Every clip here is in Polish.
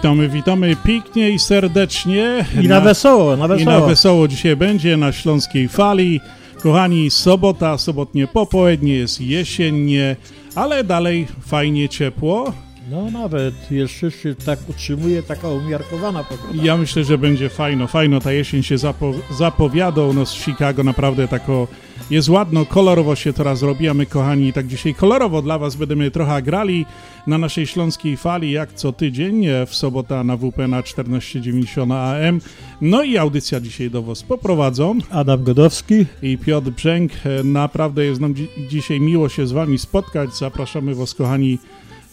Witamy, witamy pięknie i serdecznie. I na wesoło, na I na wesoło. wesoło dzisiaj będzie na Śląskiej Fali. Kochani, sobota, sobotnie popołudnie jest jesiennie, ale dalej fajnie ciepło. No nawet jeszcze się tak utrzymuje taka umiarkowana pogoda. Ja myślę, że będzie fajno, fajno. Ta jesień się zapo zapowiada. U nas w Chicago naprawdę tako jest ładno, kolorowo się teraz robi, a my kochani tak dzisiaj kolorowo dla was będziemy trochę grali na naszej Śląskiej Fali, jak co tydzień, w sobota na WP na 1490 AM. No i audycja dzisiaj do was poprowadzą Adam Godowski. i Piotr Brzęk. E, Naprawdę jest nam dzi dzisiaj miło się z wami spotkać. Zapraszamy was, kochani.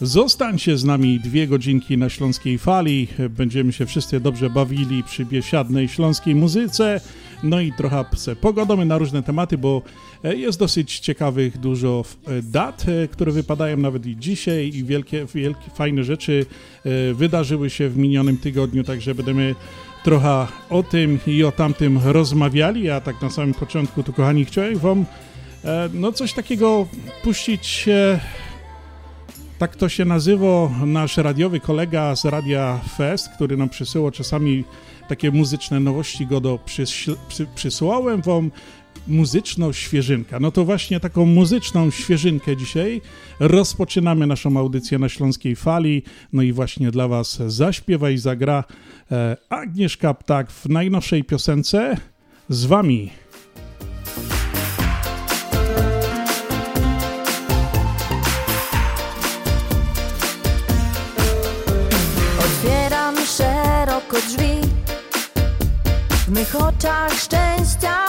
Zostańcie z nami dwie godzinki na Śląskiej Fali. Będziemy się wszyscy dobrze bawili przy biesiadnej śląskiej muzyce. No i trochę se pogadamy na różne tematy, bo e, jest dosyć ciekawych dużo e, dat, e, które wypadają nawet i dzisiaj i wielkie, wielkie fajne rzeczy wydarzyły się w minionym tygodniu, także będziemy trochę o tym i o tamtym rozmawiali, a tak na samym początku, to kochani, chciałem wam no coś takiego puścić, tak to się nazywa, nasz radiowy kolega z Radia Fest, który nam przysyłał czasami takie muzyczne nowości, go do przys- przy, przysłałem wam muzyczną świeżynkę. No to właśnie taką muzyczną świeżynkę dzisiaj rozpoczynamy naszą audycję na Śląskiej Fali. No i właśnie dla was zaśpiewa i zagra e, Agnieszka Ptak w najnowszej piosence z wami. W mych oczach szczęścia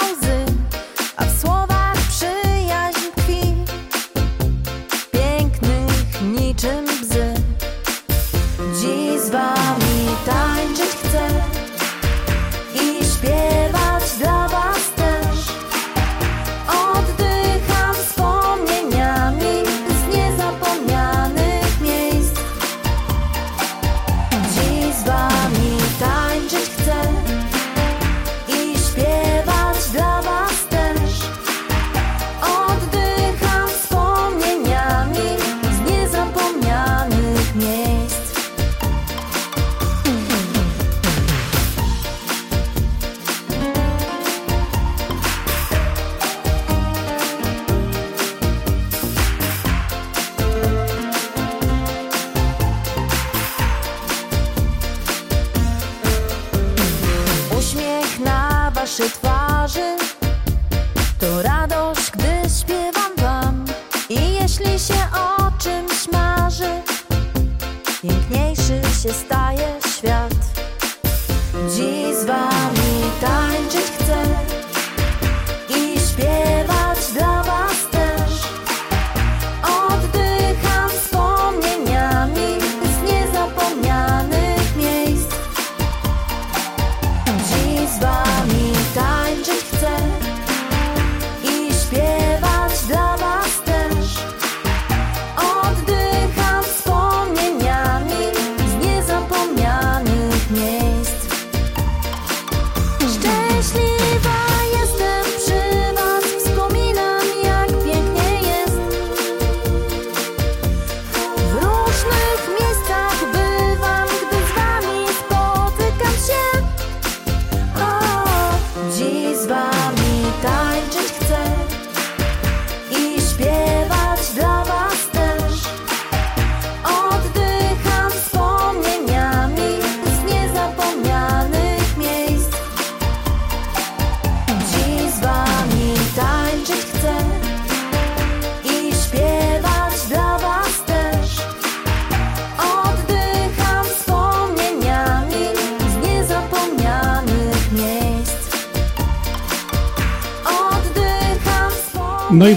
na waszej twarzy to radość,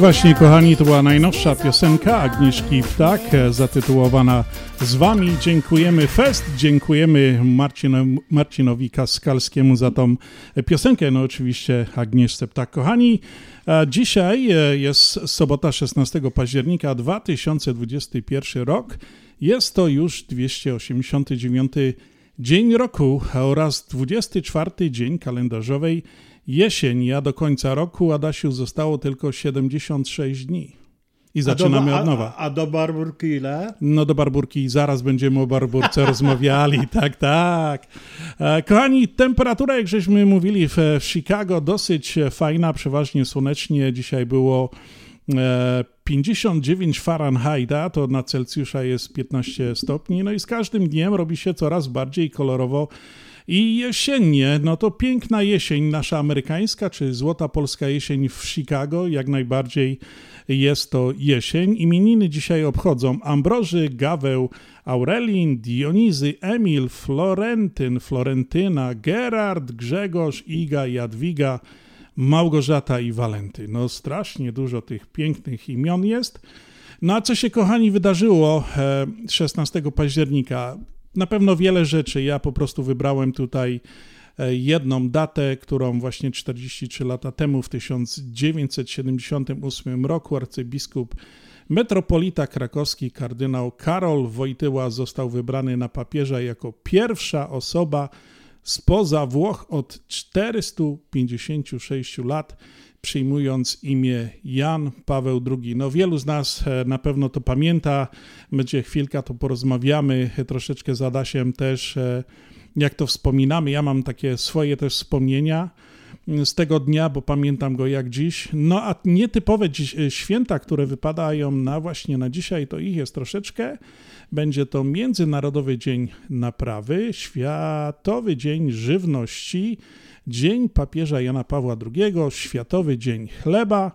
właśnie, kochani, to była najnowsza piosenka Agnieszki Ptak, e, zatytułowana Z Wami. Dziękujemy Fest, dziękujemy Marcin, Marcinowi Kaskalskiemu za tą piosenkę, no oczywiście Agnieszce Ptak. Kochani, e, dzisiaj e, jest sobota 16 października 2021 rok. Jest to już 289 dzień roku oraz 24 dzień kalendarzowej jesień, a do końca roku, Adasiu, zostało tylko 76 dni. I zaczynamy od nowa. A, do Barburki ile? No do Barburki zaraz będziemy o Barburce rozmawiali, tak, tak. E, kochani, temperatura, jak żeśmy mówili w, w Chicago, dosyć fajna, przeważnie słonecznie. Dzisiaj było 59 e, Fahrenheita, to na Celsjusza jest 15 stopni, no i z każdym dniem robi się coraz bardziej kolorowo i jesiennie, no to piękna jesień, nasza amerykańska czy złota polska jesień w Chicago, jak najbardziej jest to jesień. Imieniny dzisiaj obchodzą Ambroży, Gaweł, Aurelin, Dionizy, Emil, Florentyn, Florentyna, Gerard, Grzegorz, Iga, Jadwiga, Małgorzata i Walenty. No strasznie dużo tych pięknych imion jest. No a co się, kochani, wydarzyło 16 e, października? Na pewno wiele rzeczy. Ja po prostu wybrałem tutaj e, jedną datę, którą właśnie 43 lata temu, w 1978 roku, arcybiskup metropolita krakowski kardynał Karol Wojtyła został wybrany na papieża jako pierwsza osoba spoza Włoch od 456 lat, przyjmując imię Jan Paweł II. No wielu z nas e, na pewno to pamięta, będzie chwilka, to porozmawiamy troszeczkę z Adasiem też, e, jak to wspominamy. Ja mam takie swoje też wspomnienia mm, z tego dnia, bo pamiętam go jak dziś. No a nietypowe dziś, e, święta, które wypadają na właśnie na dzisiaj, to ich jest troszeczkę. Będzie to Międzynarodowy Dzień Naprawy, Światowy Dzień Żywności, Dzień papieża Jana Pawła II, Światowy Dzień Chleba,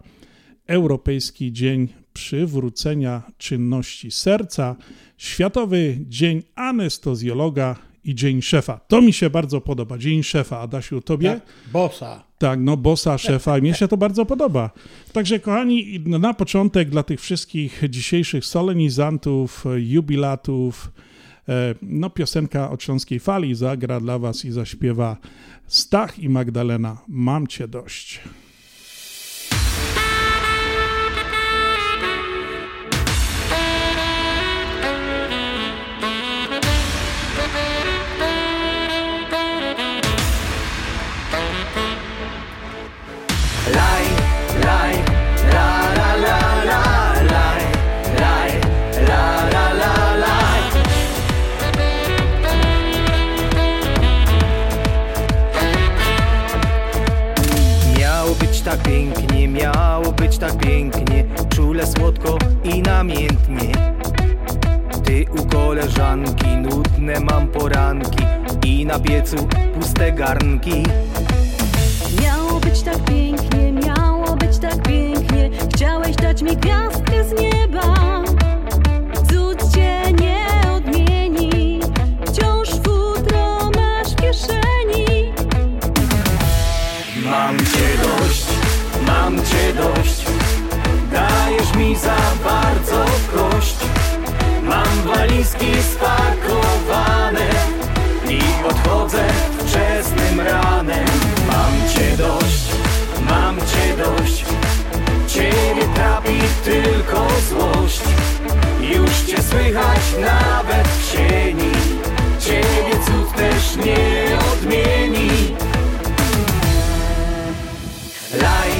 Europejski Dzień Przywrócenia Czynności Serca, Światowy Dzień Anestezjologa i Dzień Szefa. To mi się bardzo podoba. Dzień Szefa. Adasiu, tobie? Tak, bossa. Tak, no bossa, szefa. Mnie się to bardzo podoba. Także kochani, na początek dla tych wszystkich dzisiejszych solenizantów, jubilatów, no piosenka o Śląskiej Fali zagra dla was i zaśpiewa Stach i Magdalena, mam cię dość. Tak pięknie, czule, słodko i namiętnie. Ty u koleżanki, nudne mam poranki i na piecu puste garnki. Miało być tak pięknie, miało być tak pięknie, chciałeś dać mi gwiazdkę z nieba. Cud cię nie odmieni, wciąż futro masz w kieszeni. Mam cię dość, mam cię dość dajesz mi za bardzo kość. Mam walizki spakowane I odchodzę wczesnym ranem. Mam cię dość, mam cię dość. Ciebie trapi tylko złość. Już cię słychać nawet w sieni Ciebie cud też nie odmieni. Laj,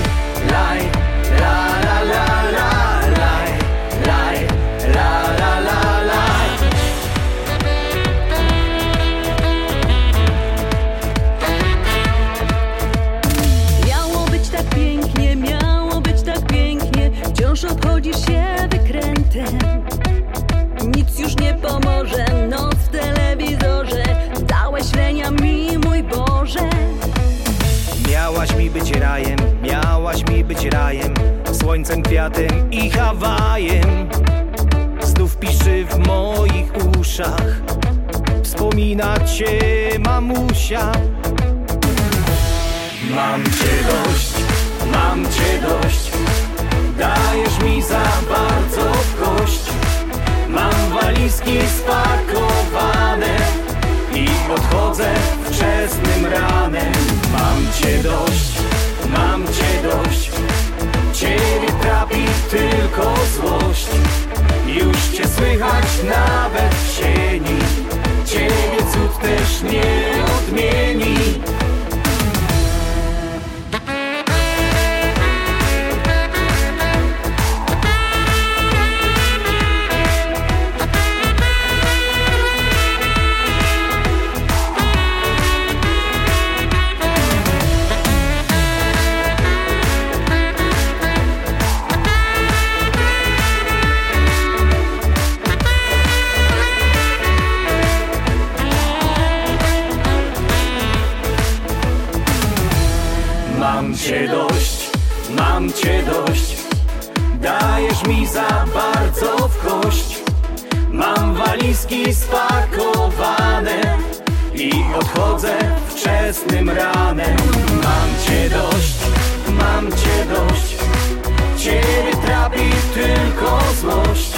Miałaś mi być rajem, miałaś mi być rajem Słońcem, kwiatem i Hawajem. Znów piszy w moich uszach Wspomina cię mamusia. Mam cię dość, mam cię dość Dajesz mi za bardzo w kość. Mam walizki spakowane I odchodzę wczesnym ranem. Mam cię dość, mam cię dość. Ciebie trapi tylko złość. Już cię słychać nawet w sieni. Ciebie cud też nie odmieni Dajesz mi za bardzo w kość? Mam walizki spakowane I odchodzę wczesnym ranem. Mam cię dość, mam cię dość. Ciebie trapi tylko złość.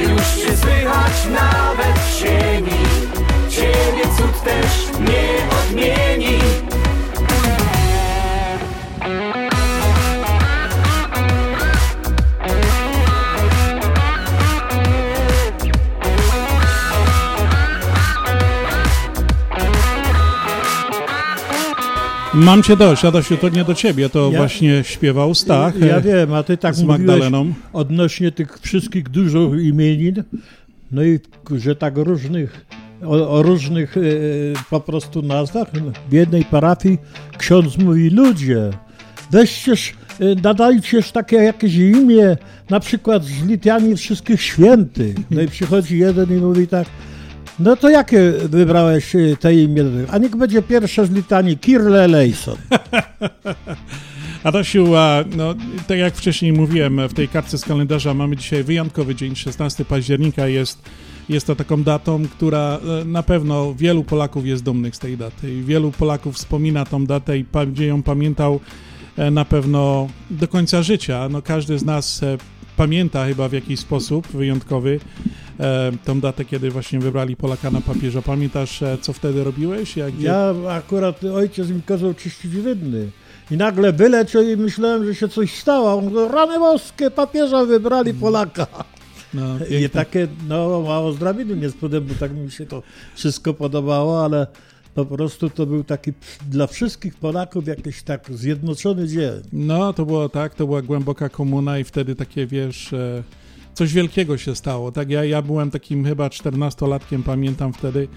Już cię słychać nawet w sieni Ciebie cud też nie odmieni Mam cię dość, Adasiu, to nie do ciebie, to Ja- właśnie śpiewał Stach Ja e, wiem, a ty tak z Magdaleną. odnośnie tych wszystkich dużo imienin, no i że tak różnych, o, o różnych e, po prostu nazwach. W jednej parafii ksiądz mówi, ludzie, weźcież, e, nadajcież takie jakieś imię, na przykład z litanii wszystkich świętych. No i przychodzi jeden i mówi tak, no to jakie wybrałeś e, te imię? A niech będzie pierwsze z litanii, Kirle Lejson. Adasiu, no, tak jak wcześniej mówiłem, w tej kartce z kalendarza mamy dzisiaj wyjątkowy dzień, 16 października jest, jest to taką datą, która e, na pewno wielu Polaków jest dumnych z tej daty wielu Polaków wspomina tą datę i będzie ją pamiętał e, na pewno do końca życia. No, każdy z nas e, pamięta chyba w jakiś sposób wyjątkowy e, tą datę, kiedy właśnie wybrali Polaka na papieża. Pamiętasz, e, co wtedy robiłeś? Jak, gdzie- Ja akurat ojciec mi kazał czyścić rynny. I nagle wyleciał i myślałem, że się coś stało. On mówi, rany boskie, papieża wybrali Polaka. no, I takie, no mało z drabiny nie spodem, bo tak mi się to wszystko podobało, ale po prostu to był taki dla wszystkich Polaków jakiś tak zjednoczony dzień. No, to było tak, to była głęboka komuna i wtedy takie, wiesz, e, coś wielkiego się stało, tak? Ja, ja byłem takim chyba 14-latkiem, pamiętam wtedy,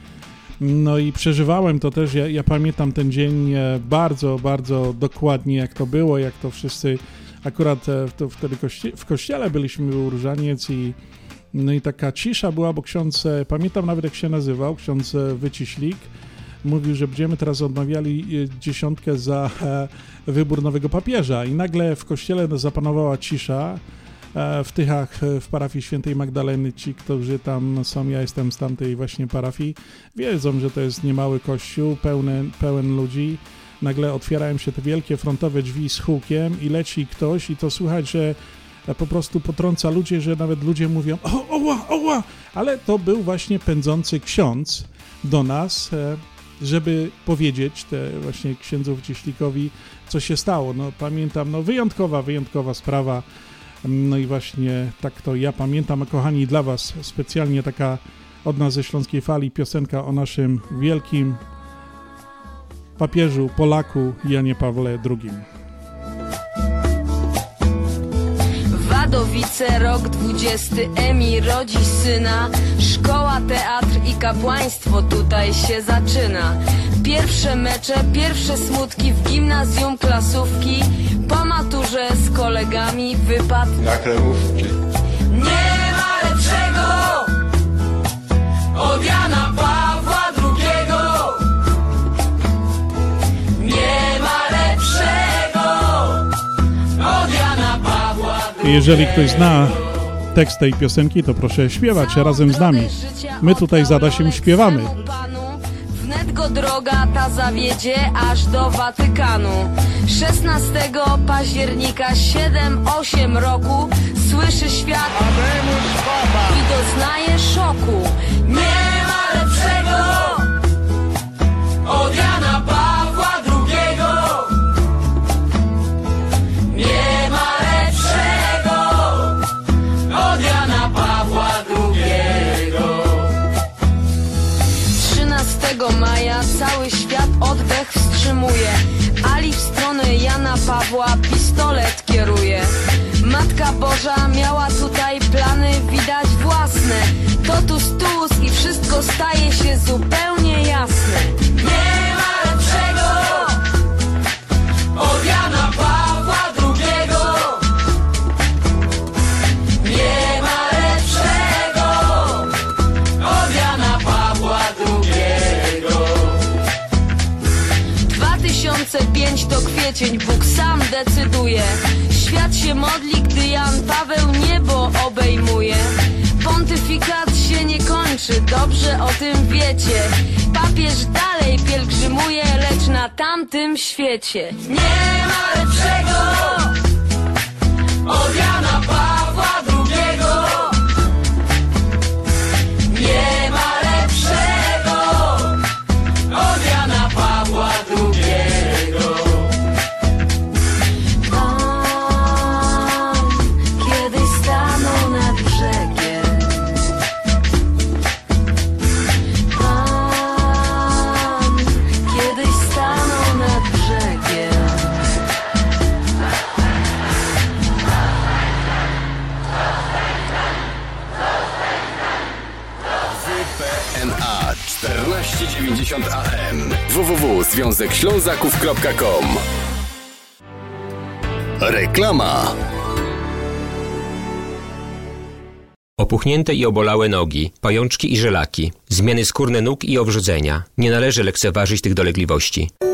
no i przeżywałem to też, ja, ja pamiętam ten dzień e, bardzo, bardzo dokładnie, jak to było, jak to wszyscy, akurat e, to wtedy w kościele byliśmy, był różaniec i no i taka cisza była, bo ksiądz, e, pamiętam nawet jak się nazywał, ksiądz Wyciślik, mówił, że będziemy teraz odmawiali dziesiątkę za wybór nowego papieża i nagle w kościele zapanowała cisza. E, W Tychach, e, w parafii świętej Magdaleny, ci, którzy tam są, ja jestem z tamtej właśnie parafii, wiedzą, że to jest niemały kościół, pełny, pełen ludzi. Nagle otwierają się te wielkie frontowe drzwi z hukiem i leci ktoś i to słychać, że e, po prostu potrąca ludzi, że nawet ludzie mówią o, oła, oła, ale to był właśnie pędzący ksiądz do nas, żeby powiedzieć te właśnie księdzu Cieślikowi, co się stało. No pamiętam, no wyjątkowa, wyjątkowa sprawa. No i właśnie tak to ja pamiętam, kochani, dla Was specjalnie taka od nas ze Śląskiej Fali piosenka o naszym wielkim papieżu, Polaku Janie Pawle II. Wadowice, rok dwudziesty, Emi rodzi syna. Szkoła, teatr i kapłaństwo tutaj się zaczyna. Pierwsze mecze, pierwsze smutki w gimnazjum klasówki. Po maturze z kolegami wypad na kremówki. Nie ma lepszego. Od Jana Pawła Jeżeli ktoś zna tekst tej piosenki, to proszę śpiewać razem z nami. My tutaj z Adasiem śpiewamy. Wnet go droga ta zawiedzie aż do Watykanu 16 października 7-8 roku Słyszy świat i doznaje szoku Nie ma lepszego od Jana Pawła oddech wstrzymuje. Ali w stronę Jana Pawła pistolet kieruje. Matka Boża miała tutaj plany widać własne. Totus tus i wszystko staje się zupełnie jasne 2005 to kwiecień, Bóg sam decyduje. Świat się modli, gdy Jan Paweł niebo obejmuje. Pontyfikat się nie kończy, dobrze o tym wiecie. Papież dalej pielgrzymuje, lecz na tamtym świecie. Nie ma lepszego od Jana Pawła 1490 AM www.związekślązaków.com Reklama Opuchnięte i obolałe nogi, pajączki i żelaki, zmiany skórne nóg i owrzodzenia. Nie należy lekceważyć tych dolegliwości.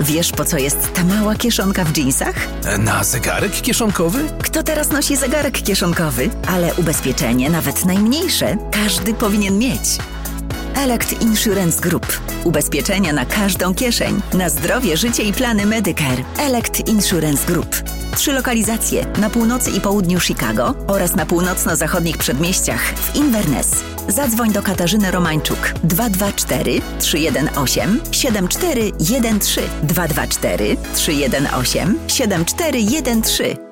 Wiesz, po co jest ta mała kieszonka w dżinsach? Na zegarek kieszonkowy? Kto teraz nosi zegarek kieszonkowy? Ale ubezpieczenie, nawet najmniejsze, każdy powinien mieć. Elect Insurance Group. Ubezpieczenia na każdą kieszeń. Na zdrowie, życie i plany Medicare. Elect Insurance Group. Trzy lokalizacje na północy i południu Chicago oraz na północno-zachodnich przedmieściach w Inverness. Zadzwoń do Katarzyny Romańczuk 224 318 7413 224 318 7413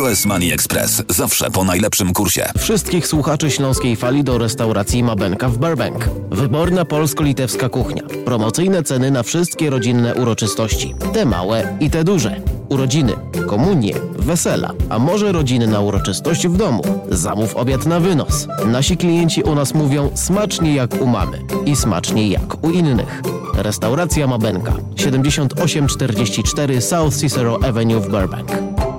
US Money Express. Zawsze po najlepszym kursie. Wszystkich słuchaczy Śląskiej Fali do restauracji Mabenka w Burbank. Wyborna polsko-litewska kuchnia. Promocyjne ceny na wszystkie rodzinne uroczystości. Te małe i te duże. Urodziny, komunie, wesela, a może rodziny na uroczystość w domu. Zamów obiad na wynos. Nasi klienci u nas mówią smacznie jak u mamy i smacznie jak u innych. Restauracja Mabenka 7844 South Cicero Avenue w Burbank.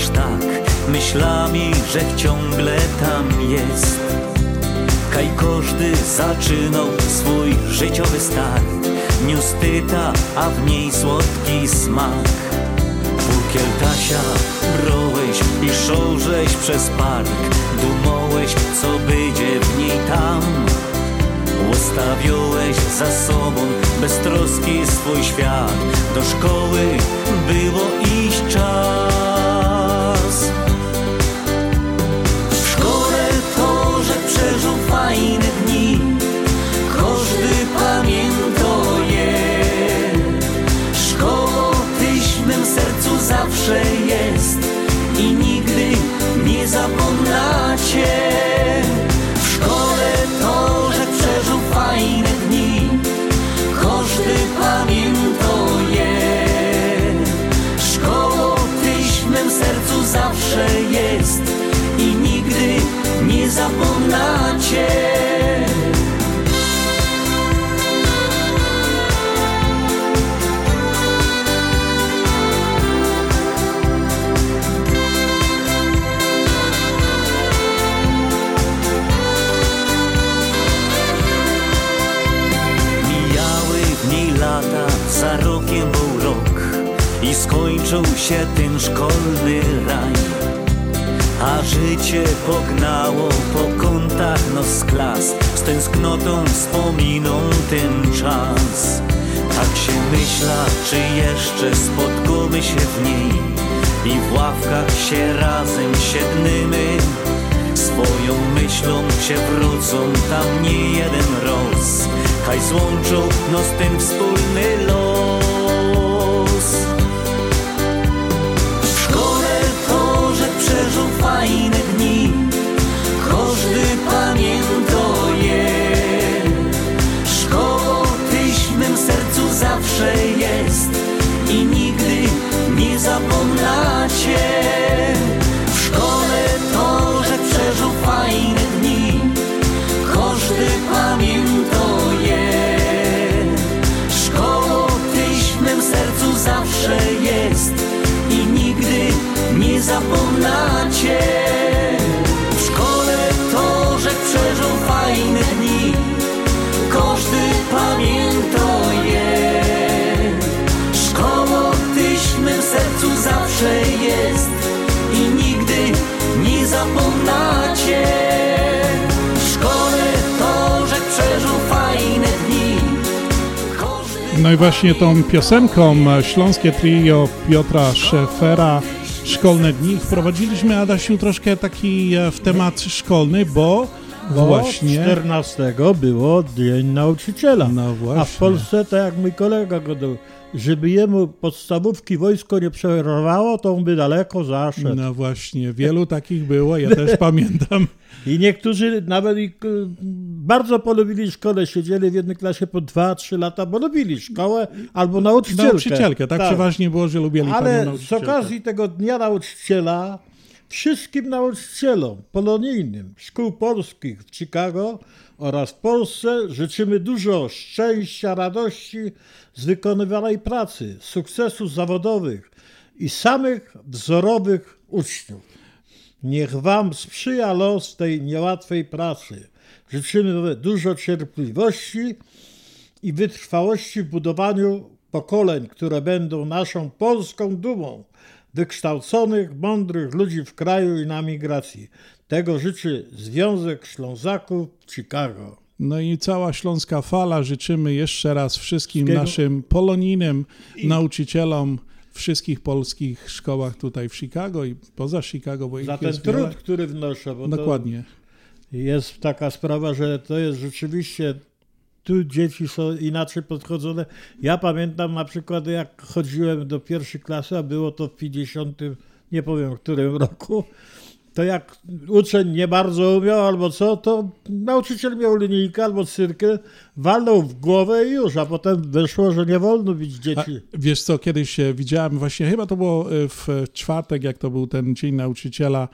Aż tak Myślami, że ciągle tam jest Kaj każdy zaczynał swój życiowy start niustyta, a w niej słodki smak. Bukiel tasia brołeś i szorześ przez park, dumałeś, co będzie w niej tam. Ustawiłeś za sobą beztroski swój świat, do szkoły było iść czas. Nie zapomnacie. Mijały w niej lata, za rokiem był rok i skończył się ten szkolny raj. A życie pognało po kątach nos klas, z tęsknotą wspominą ten czas. Tak się myśla, czy jeszcze spotkamy się w niej i w ławkach się razem siednymy. Swoją myślą się wrócą tam nie jeden roz Kaj złączył nos ten wspólny los fajne dni. Każdy pamiętuje. Szkoła tyś w mym sercu zawsze jest I nigdy nie zapomnacie W szkole to, że przeżył fajne dni. Każdy pamiętuje. Szkoła tyś w mym sercu zawsze jest I nigdy nie zapomnacie No i właśnie tą piosenką śląskie trio Piotra Szefera Szkolne Dni wprowadziliśmy, Adasiu, troszkę taki e, w temat szkolny, bo, Bo właśnie... 14 było Dzień Nauczyciela. No właśnie. A w Polsce, tak jak mój kolega gadał, żeby jemu podstawówki wojsko nie przerwało, to on by daleko zaszedł. No właśnie, wielu takich było, ja też pamiętam. I niektórzy nawet k- bardzo polubili szkołę, siedzieli w jednej klasie po 2-3 lata, bo lubili szkołę albo nauczycielkę. Nauczycielkę, tak, przeważnie było, że lubili Ale z okazji tego Dnia Nauczyciela wszystkim nauczycielom polonijnym szkół polskich w Chicago oraz Polsce życzymy dużo szczęścia, radości z wykonywanej pracy, sukcesów zawodowych i samych wzorowych uczniów. Niech Wam sprzyja los tej niełatwej pracy. Życzymy dużo cierpliwości i wytrwałości w budowaniu pokoleń, które będą naszą polską dumą, wykształconych, mądrych ludzi w kraju i na migracji. Tego życzy Związek Ślązaków Chicago. No i cała Śląska Fala życzymy jeszcze raz wszystkim naszym polonijnym nauczycielom w wszystkich polskich szkołach tutaj w Chicago i poza Chicago, bo Za ten trud, wiele. który wnoszę. Dokładnie. Jest taka sprawa, że to jest rzeczywiście. Tu dzieci są inaczej podchodzone. Ja pamiętam na przykład, jak chodziłem do pierwszej klasy, a było to w 50, nie powiem w którym roku, to jak uczeń nie bardzo umiał albo co, to nauczyciel miał linijkę albo cyrkę, walnął w głowę i już, a potem wyszło, że nie wolno bić A, dzieci. wiesz co, kiedyś e, widziałem właśnie, chyba to było e, w czwartek, jak to był ten Dzień Nauczyciela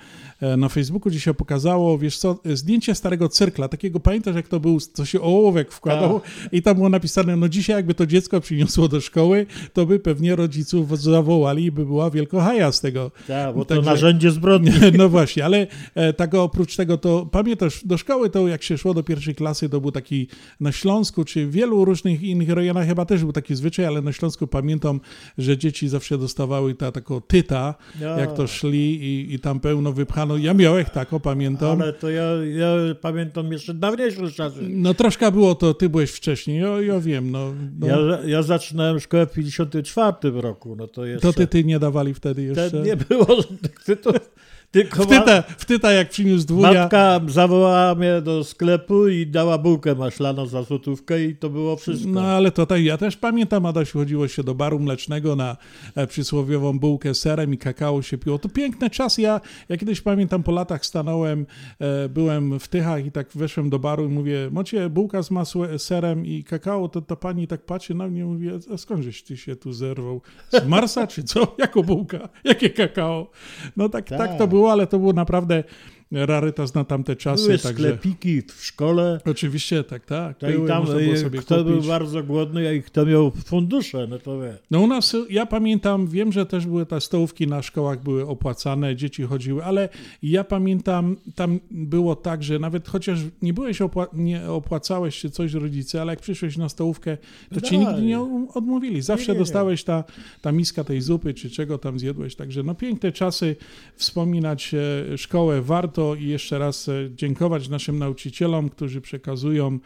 na Facebooku, gdzie się pokazało, wiesz co, e, zdjęcie starego cyrkla, takiego pamiętasz jak to był, co się ołówek wkładał i tam było napisane, no dzisiaj jakby to dziecko przyniosło do szkoły, to by pewnie rodziców zawołali i by była wielkohaja z tego. Tak, bo to narzędzie zbrodni. No właśnie. ale e, tak oprócz tego, to pamiętasz, do szkoły to jak się szło do pierwszej klasy, to był taki na Śląsku, czy w wielu różnych innych rejonach chyba też był taki zwyczaj, ale na Śląsku pamiętam, że dzieci zawsze dostawały ta taką tyta, Ja. jak to szli i, i tam pełno wypchano. Ja miałem tako, pamiętam. Ale to ja, ja pamiętam jeszcze dawniejsze czasy. No troszkę było to, ty byłeś wcześniej, ja, ja wiem, no. no. Ja, ja zaczynałem szkołę w 54 roku, no to jeszcze... To ty, ty nie dawali wtedy jeszcze? Wtedy nie było żadnych tytułów, tylko W tyta, w tyta jak przyniósł dwuja. matka zawołała mnie do sklepu i dała bułkę maślaną za złotówkę i to było wszystko. No ale to tak, ja też pamiętam, Adasiu, chodziło się do baru mlecznego na e, przysłowiową bułkę serem i kakao się piło. To piękny czas. Ja, ja kiedyś pamiętam, po latach stanąłem, e, byłem w Tychach i tak weszłem do baru i mówię, mocie bułka z masłem, serem i kakao, to ta pani tak patrzy na mnie i mówi, a skądżeś ty się tu zerwał? Z Marsa czy co? Jako bułka? Jakie kakao? No tak, tak. Tak. to było, ale to było naprawdę rarytas na tamte czasy. Były także... sklepiki w szkole. Oczywiście, tak, tak. To i Były, tam można było e, sobie kto był kupić. bardzo głodny, i kto miał fundusze, no to wie. No u nas, ja pamiętam, wiem, że też były te stołówki na szkołach były opłacane, dzieci chodziły, ale ja pamiętam, tam było tak, że nawet chociaż nie byłeś, opła- nie opłacałeś się coś rodzice, ale jak przyszłeś na stołówkę, to ci nigdy nie odmówili. Zawsze Nie, nie, nie. dostałeś ta, ta miska tej zupy, czy czego tam zjadłeś. Także no piękne czasy, wspominać e, szkołę warto i jeszcze raz e, dziękować naszym nauczycielom, którzy przekazują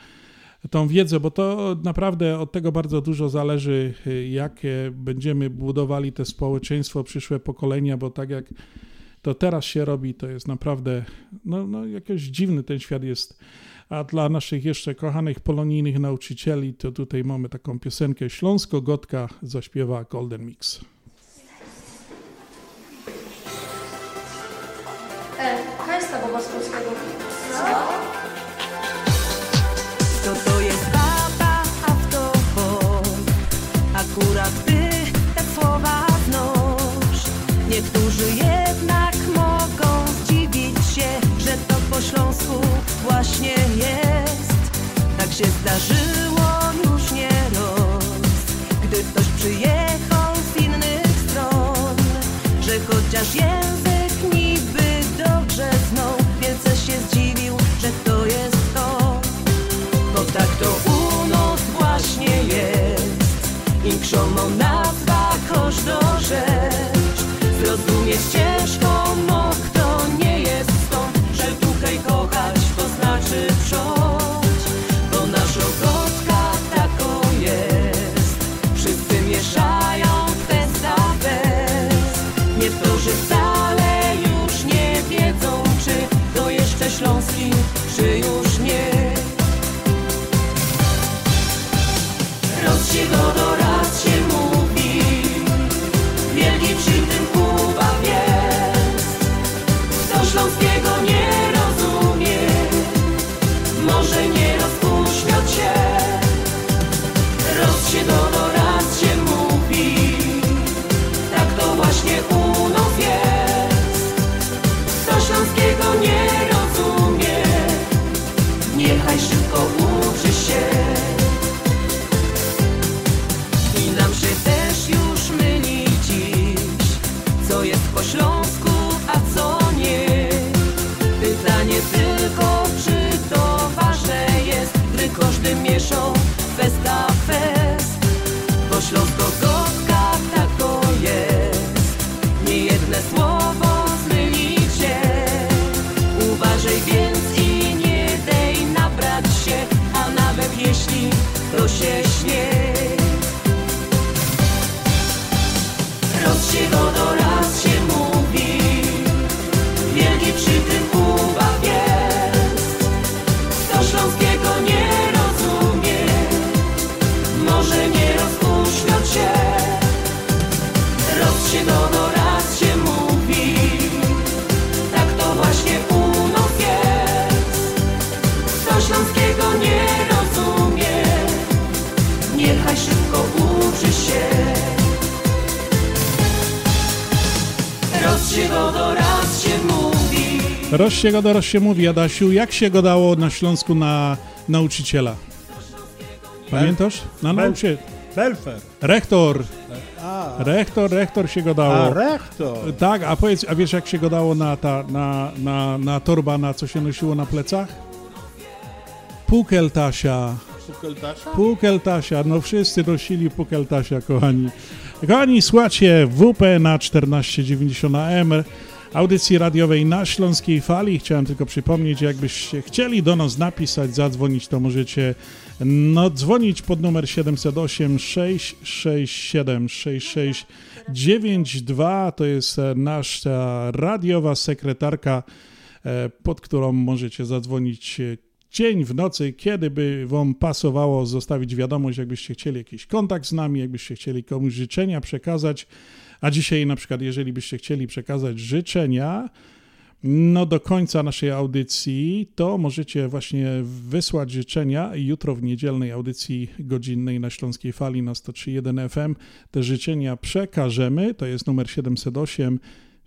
tą wiedzę, bo to naprawdę od tego bardzo dużo zależy, y, jakie będziemy budowali te społeczeństwo, przyszłe pokolenia, bo tak jak to teraz się robi, to jest naprawdę, no, no dziwny ten świat jest. A dla naszych jeszcze kochanych polonijnych nauczycieli, to tutaj mamy taką piosenkę Śląsko-Gotka zaśpiewa Golden Mix. E, hajsta Boba polskiego. To to jest baba, a w to boj. Akurat ty te słowa znosz. Niektórzy jednak mogą zdziwić się, że to po śląsku właśnie jest. Tak się zdarzyło już nie raz, gdy ktoś przyjechał z innych stron, że chociaż język Im krzomą nazwa każdą Roz się go, roz się mówi, Adasiu, jak się go dało na Śląsku na nauczyciela? Pamiętasz? Na Bel- nauczyciela. Belfer. Rektor. A. Rektor, rektor się go dało. A, rektor. Tak, a powiedz, a wiesz jak się go dało na, ta, na, na, na torba, na co się nosiło na plecach? Pukeltasia. Pukeltasia? Pukeltasia, no wszyscy nosili Pukeltasia, kochani. Kochani, słuchajcie WP na 1490 AM, audycji radiowej na Śląskiej Fali. Chciałem tylko przypomnieć, jakbyście chcieli do nas napisać, zadzwonić, to możecie no, dzwonić pod numer 708 667 6692. To jest e, nasza radiowa sekretarka, e, pod którą możecie zadzwonić e, dzień w nocy, kiedy by wam pasowało zostawić wiadomość, jakbyście chcieli jakiś kontakt z nami, jakbyście chcieli komuś życzenia przekazać. A dzisiaj na przykład, jeżeli byście chcieli przekazać życzenia, no do końca naszej audycji, to możecie właśnie wysłać życzenia jutro w niedzielnej audycji godzinnej na Śląskiej Fali na 103.1 FM te życzenia przekażemy. To jest numer 708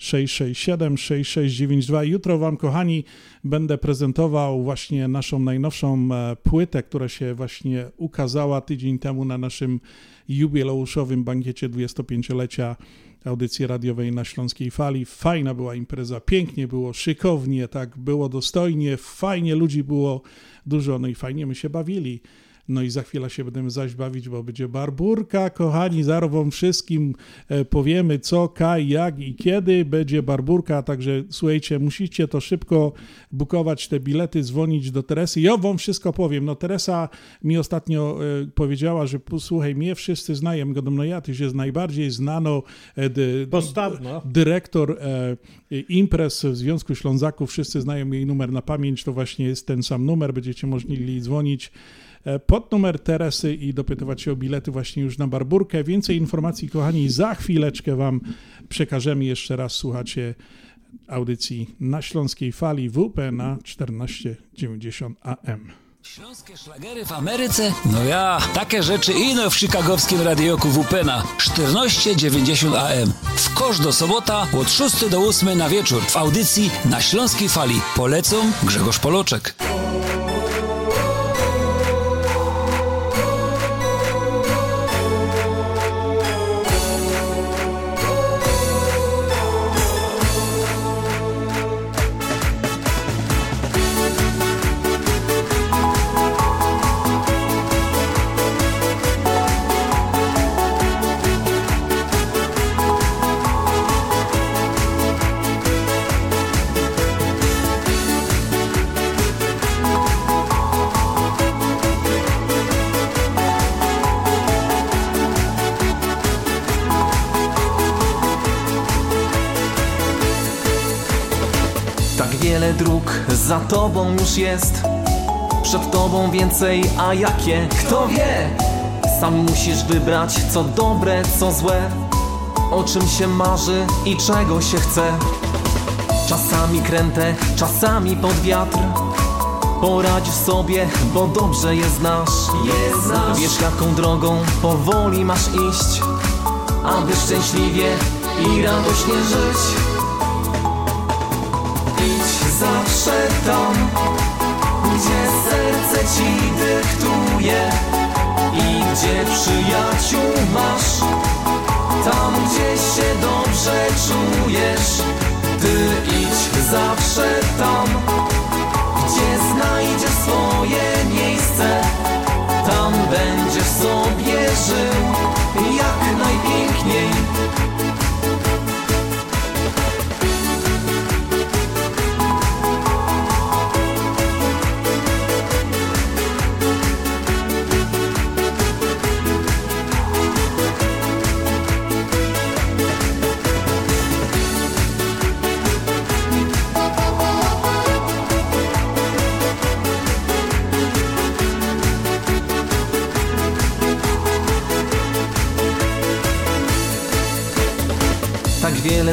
667 6692. Jutro Wam, kochani, będę prezentował właśnie naszą najnowszą e, płytę, która się właśnie ukazała tydzień temu na naszym jubileuszowym bankiecie 25-lecia audycji radiowej na Śląskiej Fali. Fajna była impreza, pięknie było, szykownie, tak, było dostojnie, fajnie ludzi było dużo, no i fajnie my się bawili. No i za chwilę się będziemy zaś bawić, bo będzie barburka, kochani, zaraz wam wszystkim e, powiemy co, kaj, jak i kiedy będzie barburka, także słuchajcie, musicie to szybko bukować te bilety, dzwonić do Teresy. Ja wam wszystko powiem. No Teresa mi ostatnio e, powiedziała, że posłuchaj, mnie wszyscy znają, godą, no ja, ty jest najbardziej znano e, Postawno. dyrektor imprez w Związku Ślązaków, wszyscy znają jej numer na pamięć, to właśnie jest ten sam numer, będziecie mogli dzwonić pod numer Teresy i dopytywać się o bilety właśnie już na Barburkę. Więcej informacji, kochani, za chwileczkę Wam przekażemy. Jeszcze raz słuchacie audycji na Śląskiej Fali WP na 1490 AM. Śląskie szlagery w Ameryce? No ja, takie rzeczy ino w chicagowskim radioku WP na 1490 AM. W kosz do sobota od 6 do 8 na wieczór w audycji na Śląskiej Fali. Polecą Grzegorz Poloczek. Za tobą już jest. Przed tobą więcej, a jakie? Kto wie? Sam musisz wybrać co dobre, co złe. O czym się marzy i czego się chce. Czasami kręte, czasami pod wiatr. Poradź sobie, bo dobrze je znasz. Je znasz. Wiesz jaką drogą powoli masz iść. Aby szczęśliwie i radośnie żyć Tam, gdzie serce ci dyktuje i gdzie przyjaciół masz. Tam, gdzie się dobrze czujesz, ty idź zawsze tam, gdzie znajdziesz swoje miejsce. Tam będziesz sobie żył jak najpiękniej.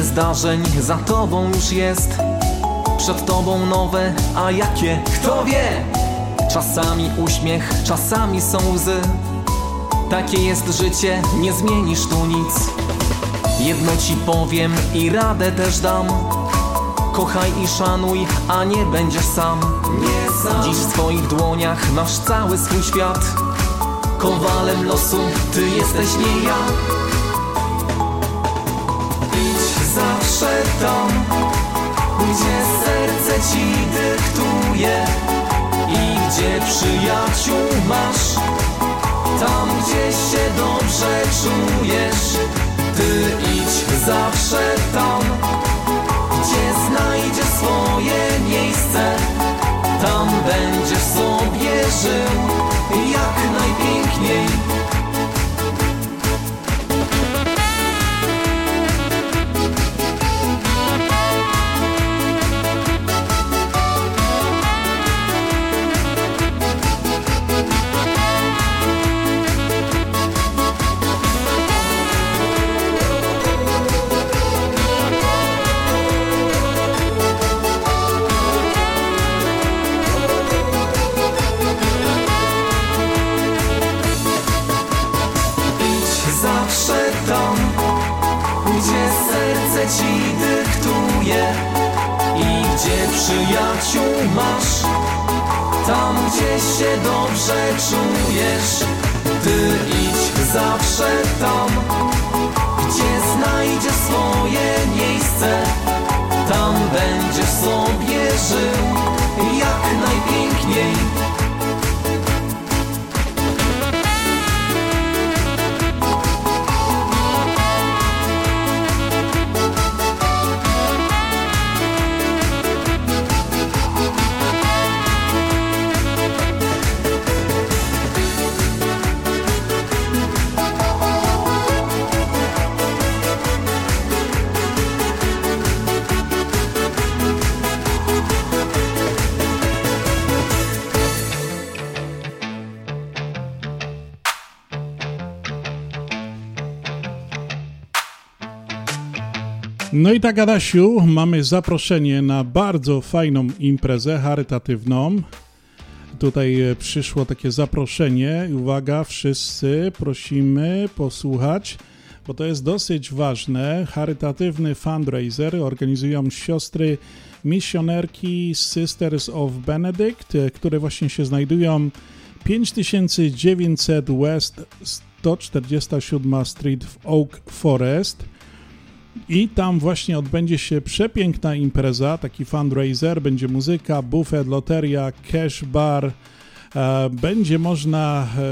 Wiele zdarzeń za tobą już jest. Przed tobą nowe, a jakie? Kto wie? Czasami uśmiech, czasami są łzy. Takie jest życie, nie zmienisz tu nic. Jedno ci powiem i radę też dam. Kochaj i szanuj, a nie będziesz sam. Nie sam. Dziś w twoich dłoniach masz cały swój świat. Kowalem losu ty jesteś nie ja Gdzie serce ci dyktuje I gdzie przyjaciół masz? Tam gdzie się dobrze czujesz Ty idź zawsze tam. Gdzie znajdziesz swoje miejsce Tam będziesz sobie żył Jak najpiękniej się dobrze czujesz, ty idź zawsze tam, gdzie znajdziesz swoje miejsce. Tam będziesz sobie żył No i tak, Adasiu, mamy zaproszenie na bardzo fajną imprezę charytatywną. Tutaj e, przyszło takie zaproszenie uwaga, wszyscy prosimy posłuchać, bo to jest dosyć ważne. Charytatywny fundraiser organizują siostry misjonerki Sisters of Benedict, e, które właśnie się znajdują 5900 West 147 Street w Oak Forest. I tam właśnie odbędzie się przepiękna impreza, taki fundraiser, będzie muzyka, bufet, loteria, cash bar. E, będzie można e,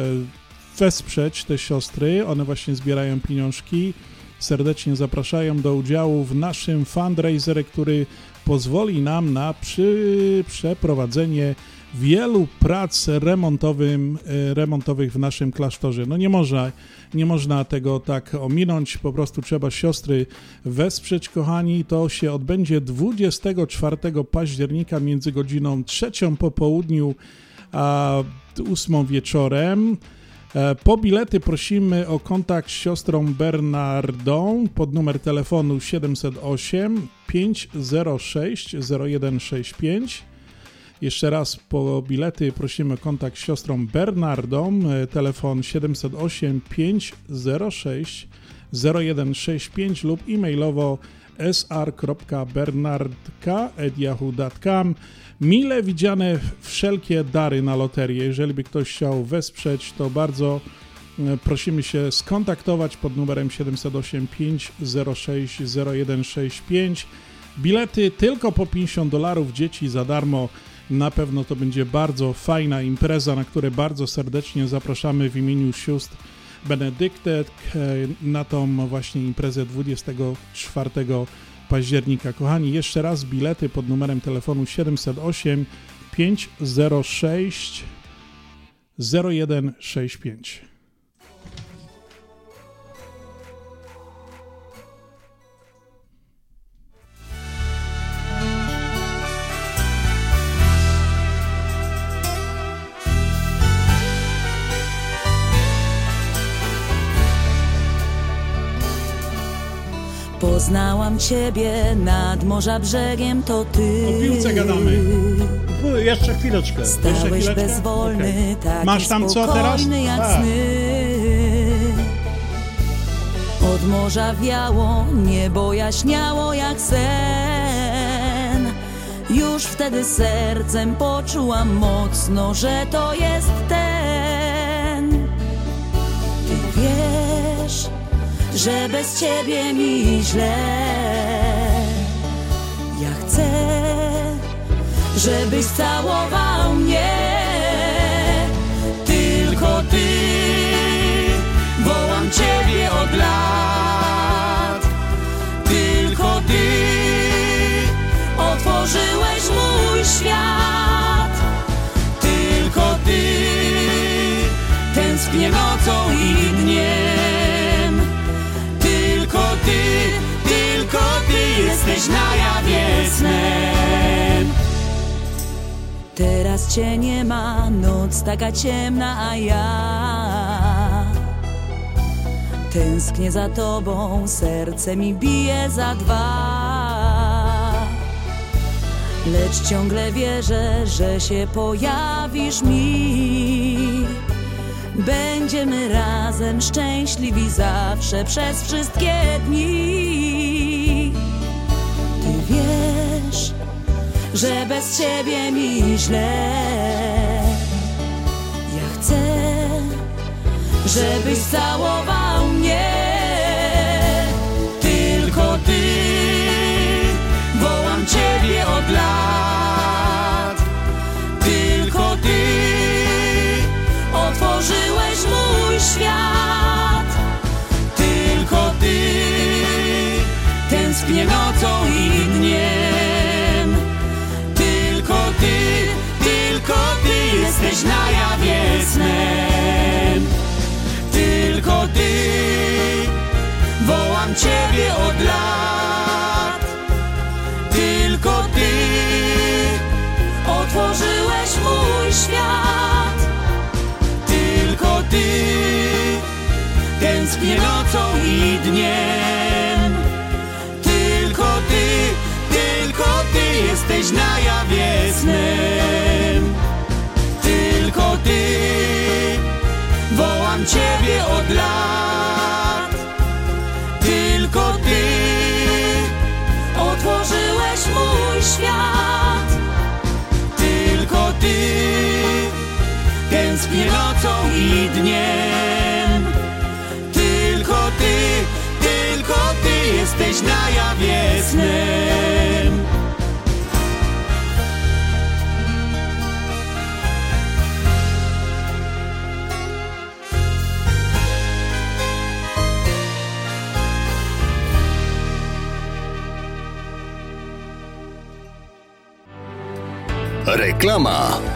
wesprzeć te siostry, one właśnie zbierają pieniążki. Serdecznie zapraszają do udziału w naszym fundraiserze, który pozwoli nam na przy, przeprowadzenie wielu prac remontowym, e, remontowych w naszym klasztorze. No nie można, nie można tego tak ominąć, po prostu trzeba siostry wesprzeć, kochani. To się odbędzie 24 października między godziną trzecią po południu a 8 wieczorem. E, Po bilety prosimy o kontakt z siostrą Bernardą pod numer telefonu 708 506 0165. Jeszcze raz po bilety prosimy o kontakt z siostrą Bernardą, e, telefon 708 506 0165 lub e-mailowo sr.bernardka.yahoo.com Mile widziane wszelkie dary na loterię. Jeżeli by ktoś chciał wesprzeć, to bardzo e, prosimy się skontaktować pod numerem 708 506 0165. Bilety tylko po 50 dolarów, dzieci za darmo. Na pewno to będzie bardzo fajna impreza, na której bardzo serdecznie zapraszamy w imieniu sióstr Benedyktet e, na tą właśnie imprezę 24 października. Kochani, jeszcze raz bilety pod numerem telefonu 708 506 0165. Poznałam ciebie nad morza brzegiem, to ty. O piłce gadamy. U, jeszcze chwileczkę. Stałeś chwileczkę? bezwolny, Okej. taki Masz tam co teraz? jak A. sny. Od morza wiało, niebo jaśniało jak sen. Już wtedy sercem poczułam mocno, że to jest ten. Że bez ciebie mi źle. Ja chcę, żebyś całował mnie. Tylko ty, wołam ciebie od lat. Tylko ty otworzyłeś mój świat. Tylko ty tęsknię nocą i dniem. Ty, tylko ty jesteś na jawie snem. Teraz cię nie ma, noc taka ciemna, a ja tęsknię za tobą, serce mi bije za dwa. Lecz ciągle wierzę, że się pojawisz mi. Będziemy razem szczęśliwi zawsze przez wszystkie dni. Ty wiesz, że bez ciebie mi źle. Ja chcę, żebyś całował mnie. Tylko ty, wołam ciebie od lat. Otworzyłeś mój świat. Tylko ty tęsknię nocą i dniem. Tylko ty, tylko ty jesteś na jawie snem. Tylko ty wołam ciebie od lat. Tylko ty otworzyłeś mój świat. Ty tęsknię nocą i dniem. Tylko ty, tylko ty jesteś na jawie snem. Tylko ty wołam ciebie od lat. Tylko ty otworzyłeś mój świat. Tęsknię nocą i dniem. Tylko ty, tylko ty jesteś na jawie snem. Reklama.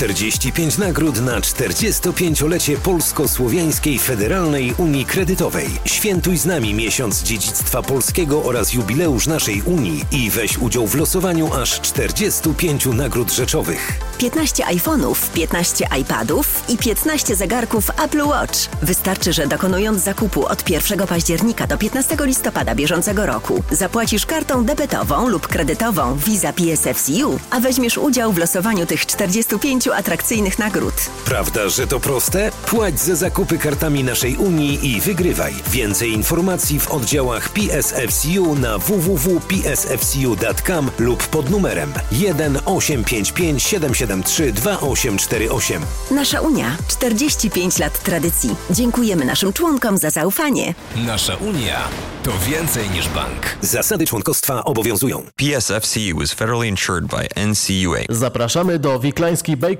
45 nagród na 45-lecie Polsko-Słowiańskiej Federalnej Unii Kredytowej. Świętuj z nami miesiąc dziedzictwa polskiego oraz jubileusz naszej Unii i weź udział w losowaniu aż 45 nagród rzeczowych. 15 iPhone'ów, 15 iPadów i 15 zegarków Apple Watch. Wystarczy, że dokonując zakupu od 1 października do 15 listopada bieżącego roku zapłacisz kartą debetową lub kredytową Visa PSFCU, a weźmiesz udział w losowaniu tych 45 atrakcyjnych nagród. Prawda, że to proste? Płać za zakupy kartami naszej Unii i wygrywaj. Więcej informacji w oddziałach PSFCU na www.psfcu.com lub pod numerem 1 855 773 2848. Nasza Unia 45 lat tradycji. Dziękujemy naszym członkom za zaufanie. Nasza Unia to więcej niż bank. Zasady członkostwa obowiązują. PSFCU is federally insured by NCUA. Zapraszamy do Wiklański Bakery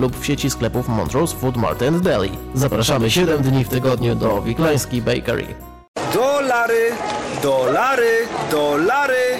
lub w sieci sklepów Montrose Food Mart and Deli. Zapraszamy 7 dni w tygodniu do Wiklański Bakery. Dolary, dolary, dolary.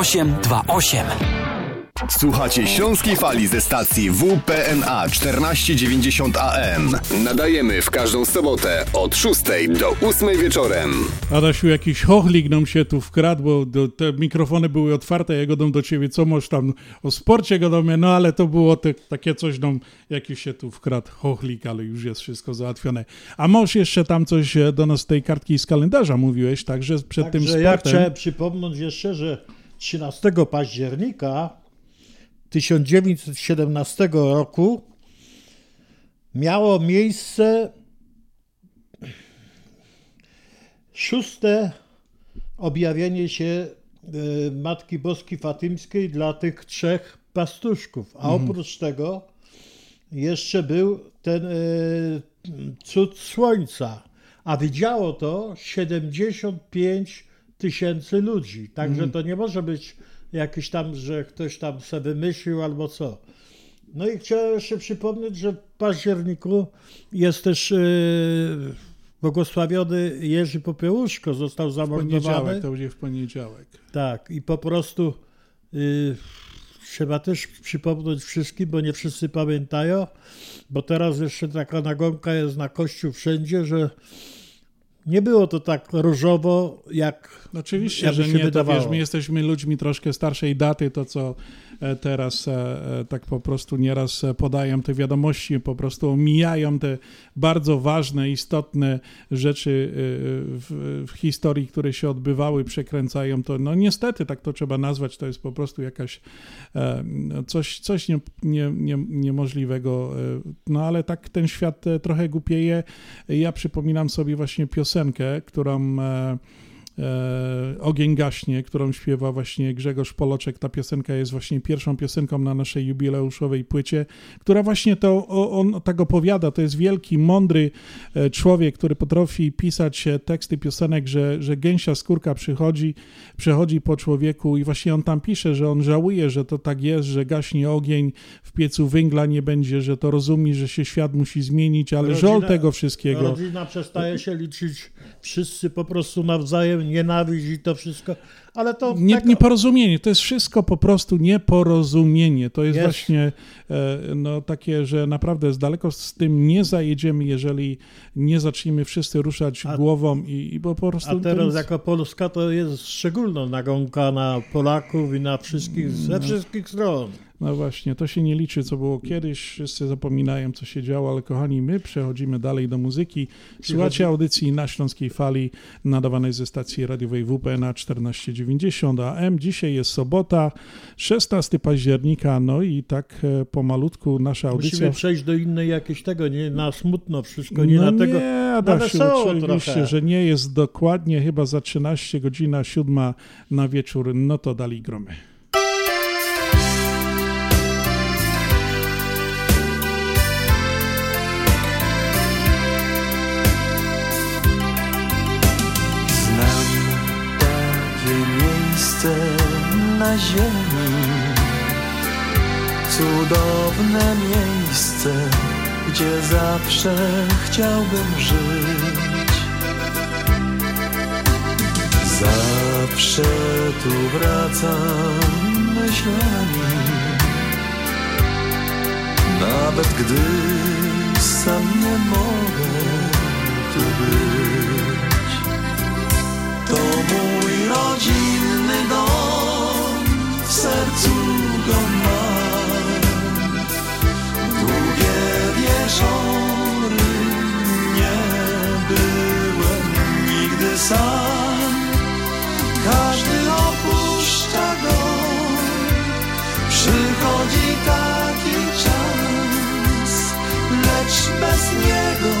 0828. Słuchacie Śląskiej Fali ze stacji WPNA 1490 AM. Nadajemy w każdą sobotę od 6 do 8 wieczorem. Adasiu, jakiś chochlik nam się tu wkradł, bo do, te mikrofony były otwarte, ja gadam do ciebie, co możesz tam o sporcie gadamy, no ale to było te, takie coś nam, jakiś się tu wkradł chochlik, ale już jest wszystko załatwione. A możesz jeszcze tam coś e, do nas tej kartki z kalendarza mówiłeś, także przed tym Także sportem. ja chciałem przypomnieć jeszcze, że 13 października 1917 roku miało miejsce szóste objawienie się e, Matki Boskiej Fatymskiej dla tych trzech pastuszków. A Mhm. oprócz tego jeszcze był ten e, cud słońca, a widziało to 75 tysięcy ludzi. Także Mhm. to nie może być jakieś tam, że ktoś tam se wymyślił albo co. No i chciałem jeszcze przypomnieć, że w październiku jest też e, błogosławiony Jerzy Popiełuszko, został W zamordowany. poniedziałek, to będzie w poniedziałek. Tak, i po prostu y, trzeba też przypomnieć wszystkim, bo nie wszyscy pamiętają, bo teraz jeszcze taka nagonka jest na kościół wszędzie, że nie było to tak różowo, jak Oczywiście, jakby że nie, to wydawało. wiesz, my jesteśmy ludźmi troszkę starszej daty, to co teraz e, e, tak po prostu nieraz e, podają te wiadomości, po prostu omijają te bardzo ważne, istotne rzeczy e, w, w historii, które się odbywały, przekręcają to, no niestety tak to trzeba nazwać, to jest po prostu jakaś e, coś, coś nie, nie, nie, niemożliwego, e, no ale tak ten świat e, trochę głupieje. Ja przypominam sobie właśnie piosenkę, którą e, e, Ogień gaśnie, którą śpiewa właśnie Grzegorz Poloczek. Ta piosenka jest właśnie pierwszą piosenką na naszej jubileuszowej płycie, która właśnie to on tak opowiada. To jest wielki, mądry e, człowiek, który potrafi pisać e, teksty piosenek, że, że gęsia skórka przychodzi, przechodzi po człowieku i właśnie on tam pisze, że on żałuje, że to tak jest, że gaśnie ogień, w piecu węgla nie będzie, że to rozumie, że się świat musi zmienić, ale Rodzina- tego wszystkiego. Rodzina przestaje się liczyć, wszyscy po prostu nawzajem nienawiść i to wszystko, ale to Nie, tak, nieporozumienie, to jest wszystko po prostu nieporozumienie. To jest Jest. właśnie e, no, takie, że naprawdę z daleko z tym nie zajedziemy, jeżeli nie zaczniemy wszyscy ruszać głową i, i bo po prostu... a teraz nic- jako Polska to jest szczególna nagonka na Polaków i na wszystkich, ze wszystkich stron. No właśnie, to się nie liczy, co było kiedyś, wszyscy zapominają, co się działo, ale kochani, my przechodzimy dalej do muzyki. Słuchacie audycji na Śląskiej Fali, nadawanej ze stacji radiowej WP na 1490 AM. Dzisiaj jest sobota, 16 października, no i tak e, pomalutku nasza audycja... Musimy przejść do innej jakiegoś tego, nie na smutno wszystko, nie no na tego, nie, na Adasiu, wesoło oczywiście, trochę. że nie jest dokładnie chyba za 13 godzina, 7 na wieczór, no to dali gromy. Miejsce na ziemi, cudowne miejsce, gdzie zawsze chciałbym żyć. Zawsze tu wracam myślami, nawet gdy sam nie mogę tu być. To mój rodzinny dom, w sercu go mam. Długie wieczory nie byłem nigdy sam. Każdy opuszcza go, przychodzi taki czas, lecz bez niego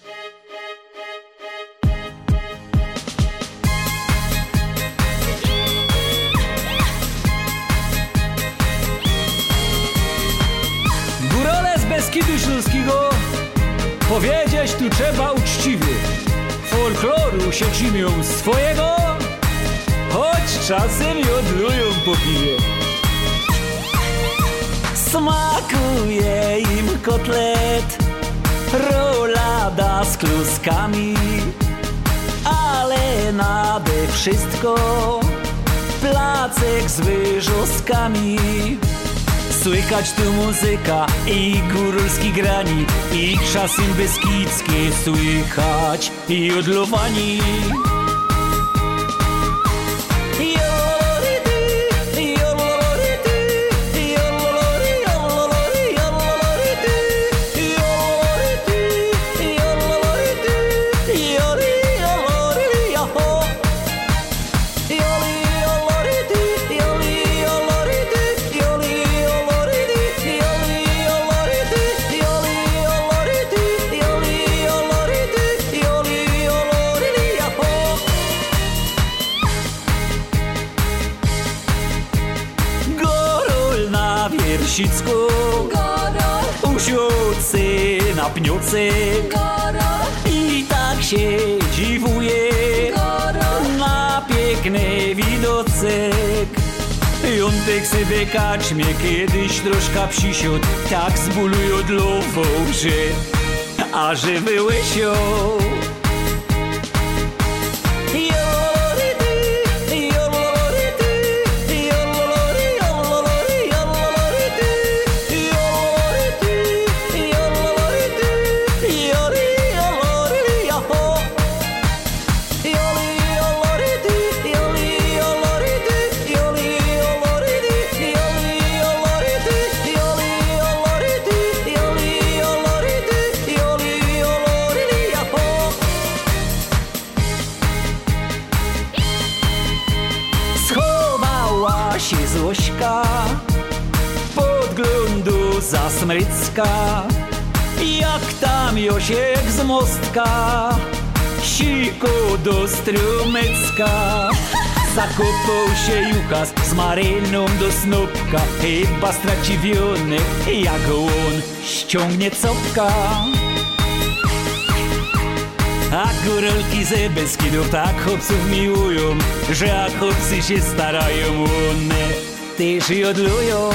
Swojego Choć czasem i odlują po piwie Smakuje im kotlet Rolada z kluskami Ale nade wszystko Placek z wyżoskami Słychać tu muzyka i góralski grani I czasem beskidzkie słychać i odlowani I tak się dziwuje Na piękny widocek Jątek sobie kaczmie kiedyś troszkę przysiód Tak zbuluj od lową, że A że wyłysią zasmrycka. Jak tam Josiek z mostka, siku do strumycka. Zakopał się Jukas z Maryną do snopka Chyba straciwiony, jak on ściągnie copka A górolki ze Beskidów tak chłopców miłują Że jak chłopcy się starają, one też jodlują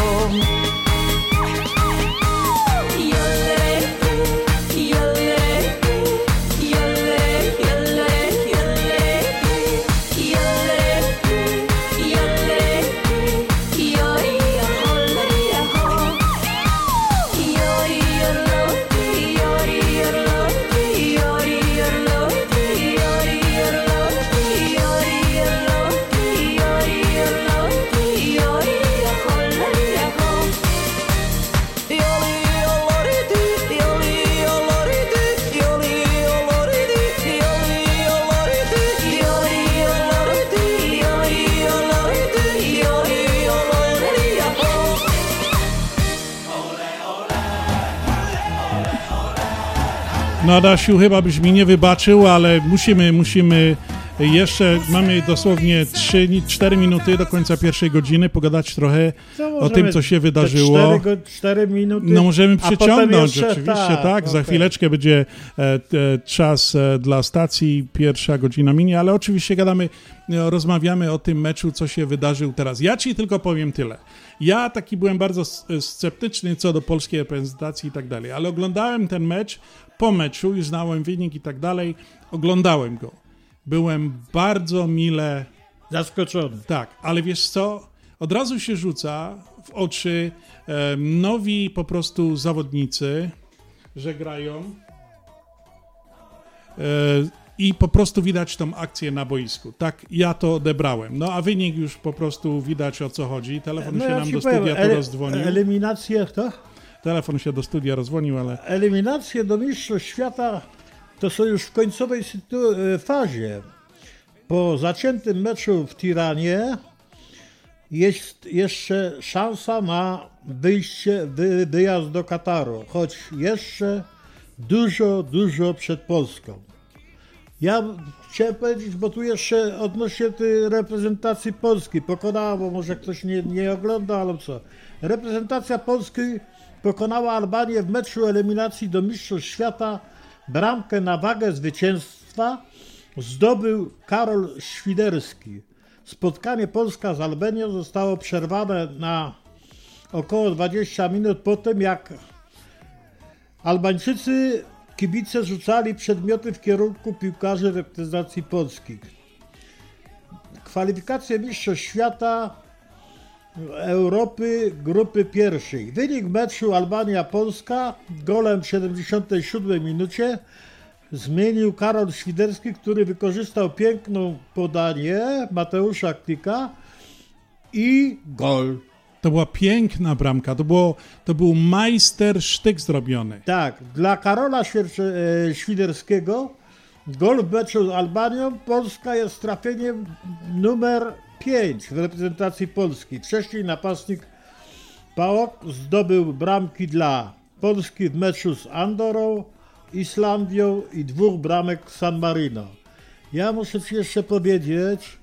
Adasiu, chyba byś mi nie wybaczył, ale musimy, musimy jeszcze, mamy dosłownie 3-4 minuty do końca pierwszej godziny, pogadać trochę o tym, co się wydarzyło. cztery go- cztery minuty. No możemy przyciągnąć, jeszcze- oczywiście, tak. Za okej. chwileczkę będzie e, e, czas e, dla stacji, pierwsza godzina minie, ale oczywiście gadamy, e, rozmawiamy o tym meczu, co się wydarzył teraz. Ja ci tylko powiem tyle. Ja taki byłem bardzo sceptyczny co do polskiej reprezentacji i tak dalej, ale oglądałem ten mecz po meczu, już znałem wynik i tak dalej, oglądałem go. Byłem bardzo mile zaskoczony. Tak, ale wiesz co? Od razu się rzuca w oczy e, nowi po prostu zawodnicy, że grają e, i po prostu widać tą akcję na boisku. Tak ja to odebrałem. No a wynik już po prostu widać o co chodzi. Telefon No się ja nam do powiem, studia tu ele- rozdzwonił. Eliminacje, to? Telefon się do studia rozdzwonił, ale Eliminacje do Mistrzostw Świata to są już w końcowej e, fazie. Po zaciętym meczu w Tiranie jest jeszcze szansa na wyjście, wy, wyjazd do Kataru, choć jeszcze dużo, dużo przed Polską. Ja chciałem powiedzieć, bo tu jeszcze odnośnie tej reprezentacji Polski pokonała, bo może ktoś nie, nie ogląda, ale co. Reprezentacja Polski pokonała Albanię w meczu eliminacji do Mistrzostw Świata. Bramkę na wagę zwycięstwa zdobył Karol Świderski. Spotkanie Polska z Albanią zostało przerwane na około 20 minut po tym, jak Albańczycy kibice rzucali przedmioty w kierunku piłkarzy reprezentacji Polski. Kwalifikacje Mistrzostw Świata Europy grupy pierwszej. Wynik meczu Albania-Polska golem w 77 minucie zmienił Karol Świderski, który wykorzystał piękną podanie Mateusza Klika i gol. to była piękna bramka. To, było, to był majster sztyk zrobiony. Tak, dla Karola e, Świderskiego gol w meczu z Albanią Polska jest trafieniem numer 5 w reprezentacji Polski. Wcześniej napastnik Pałok zdobył bramki dla Polski w meczu z Andorą, Islandią i dwóch bramek San Marino. Ja muszę Ci jeszcze powiedzieć,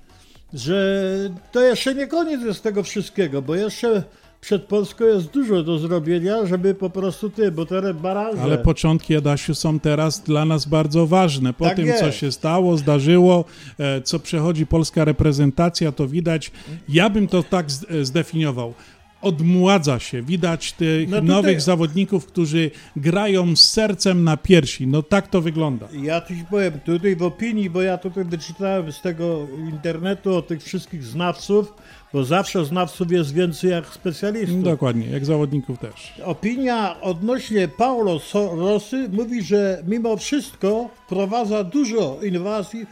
że to jeszcze nie koniec jest tego wszystkiego, bo jeszcze przed Polską jest dużo do zrobienia, żeby po prostu ty, bo te baraże... Ale początki, Adasiu, są teraz dla nas bardzo ważne. Po Tak tym, jest. co się stało, zdarzyło, e, co przechodzi polska reprezentacja, to widać, ja bym to tak e, zdefiniował. Odmładza się, widać tych No tutaj- nowych zawodników, którzy grają z sercem na piersi. No tak to wygląda. Ja ci powiem, tutaj w opinii, bo ja tutaj wyczytałem z tego internetu o tych wszystkich znawców, bo zawsze znawców jest więcej jak specjalistów. Dokładnie, jak zawodników też. Opinia odnośnie Paulo Rosy mówi, że mimo wszystko wprowadza dużo innowacji,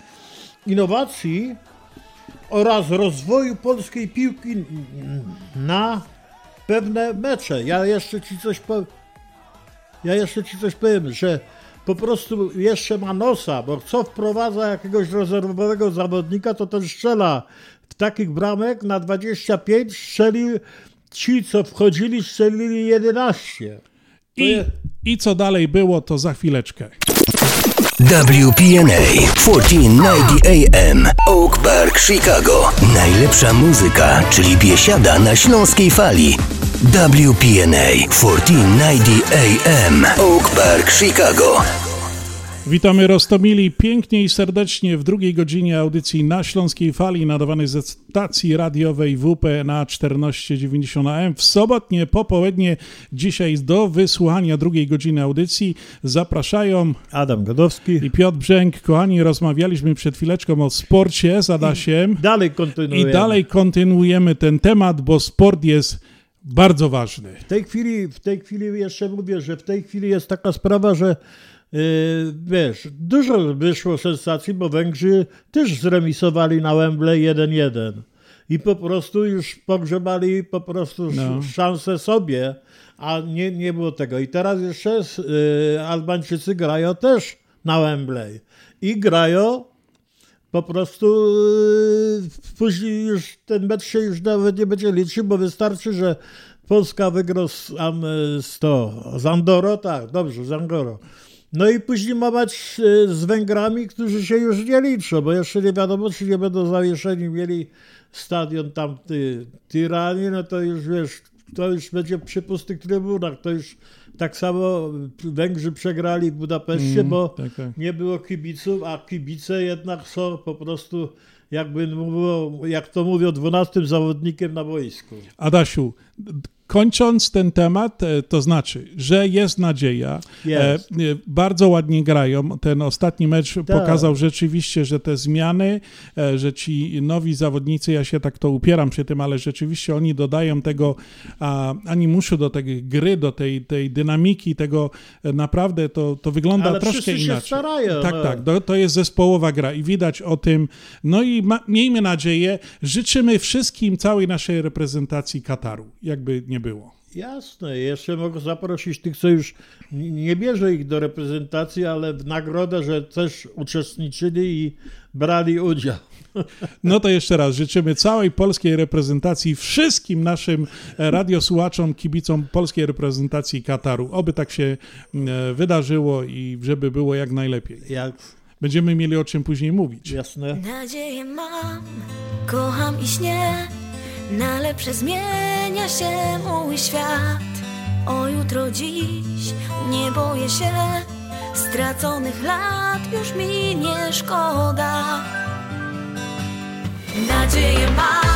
innowacji oraz rozwoju polskiej piłki na pewne mecze. Ja jeszcze ci coś powiem. Ja jeszcze ci coś powiem, że po prostu jeszcze ma nosa, bo co wprowadza jakiegoś rezerwowego zawodnika, to ten strzela takich bramek na 25 strzelił ci, co wchodzili, strzelili 11. I, I co dalej było, to za chwileczkę. WPNA 1490 AM Oak Park, Chicago. Najlepsza muzyka, czyli biesiada na śląskiej fali. WPNA 1490 AM Oak Park, Chicago. Witamy Rostomili pięknie i serdecznie w drugiej godzinie audycji na Śląskiej Fali nadawanej ze stacji radiowej WP na 1490 AM. W sobotnie popołudnie dzisiaj do wysłuchania drugiej godziny audycji zapraszają Adam Godowski i Piotr Brzęk. Kochani, rozmawialiśmy przed chwileczką o sporcie z Adasiem. I dalej kontynuujemy. I dalej kontynuujemy ten temat, bo sport jest bardzo ważny. W tej chwili, w tej chwili jeszcze mówię, że w tej chwili jest taka sprawa, że wiesz, dużo wyszło sensacji, bo Węgrzy też zremisowali na Wembley 1-1 i po prostu już pogrzebali po prostu No. szansę sobie, a nie, nie było tego. I teraz jeszcze yy, Albańczycy grają też na Wembley i grają po prostu yy, później już ten mecz się już nawet nie będzie liczył, bo wystarczy, że Polska wygra z, am, z to, z Andoro, tak, dobrze, z Andoro. No i później ma y, z Węgrami, którzy się już nie liczą, bo jeszcze nie wiadomo, czy nie będą zawieszeni, mieli stadion tam Tiranie, no to już wiesz, to już będzie przy pustych trybunach, to już tak samo Węgrzy przegrali w Budapeszcie, Mm, bo tak, tak. nie było kibiców, a kibice jednak są po prostu, jakby mówiło, jak to mówią, 12 zawodnikiem na boisku. Adasiu, kończąc ten temat, e, to znaczy, że jest nadzieja. E, e, Bardzo ładnie grają. Ten ostatni mecz pokazał rzeczywiście, że te zmiany, że ci nowi zawodnicy, ja się tak to upieram przy tym, ale rzeczywiście oni dodają tego animuszu do tej gry, do tej, tej dynamiki, tego naprawdę to, to wygląda Ale troszkę wszyscy się inaczej. starają, Tak, no. tak. To, to jest zespołowa gra i widać o tym. No i ma, miejmy nadzieję, życzymy wszystkim, całej naszej reprezentacji Kataru, jakby nie było. Jasne, jeszcze mogę zaprosić tych, co już nie bierze ich do reprezentacji, ale w nagrodę, że też uczestniczyli i brali udział. No to jeszcze raz życzymy całej polskiej reprezentacji, wszystkim naszym radiosłuchaczom, kibicom polskiej reprezentacji Kataru. Oby tak się e, wydarzyło i żeby było jak najlepiej. Jak Będziemy mieli o czym później mówić. Jasne. Nadzieję mam, kocham i śnię, na lepsze zmienia się mój świat. O jutro dziś nie boję się, straconych lat już mi nie szkoda. Nadzieję mam,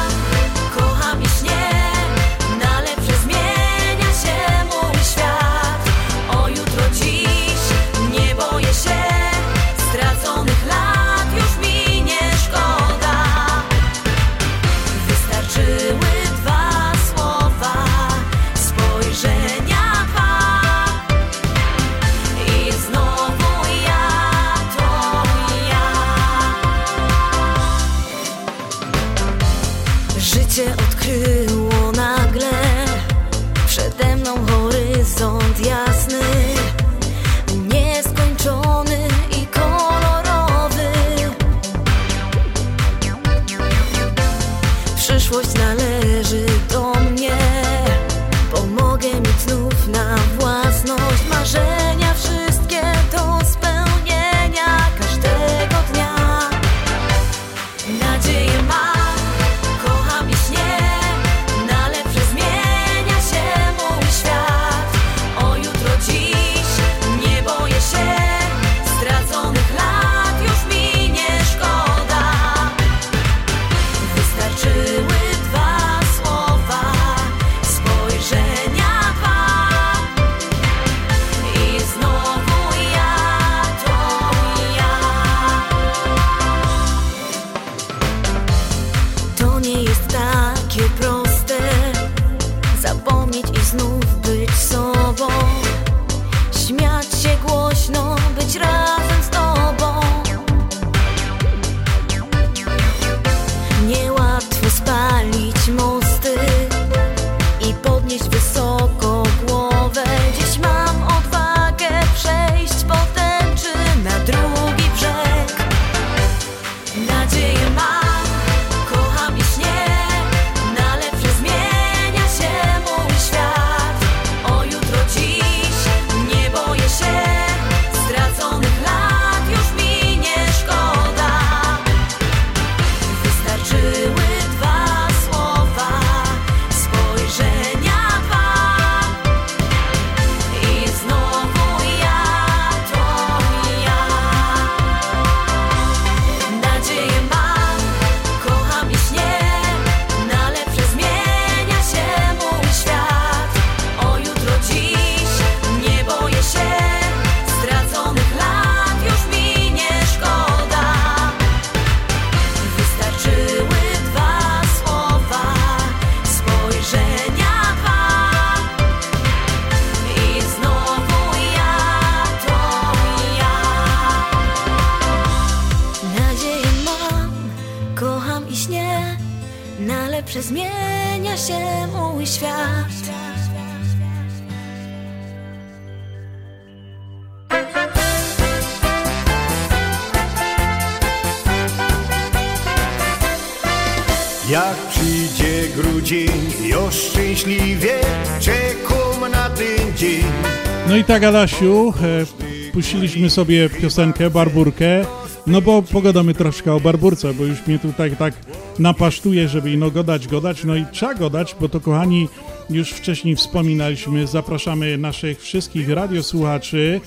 No i tak, Adasiu, e, puściliśmy sobie piosenkę Barburkę, no bo pogadamy troszkę o Barburce, bo już mnie tutaj tak napasztuje, żeby ino godać, godać, no i trzeba godać, bo to kochani, już wcześniej wspominaliśmy, zapraszamy naszych wszystkich radiosłuchaczy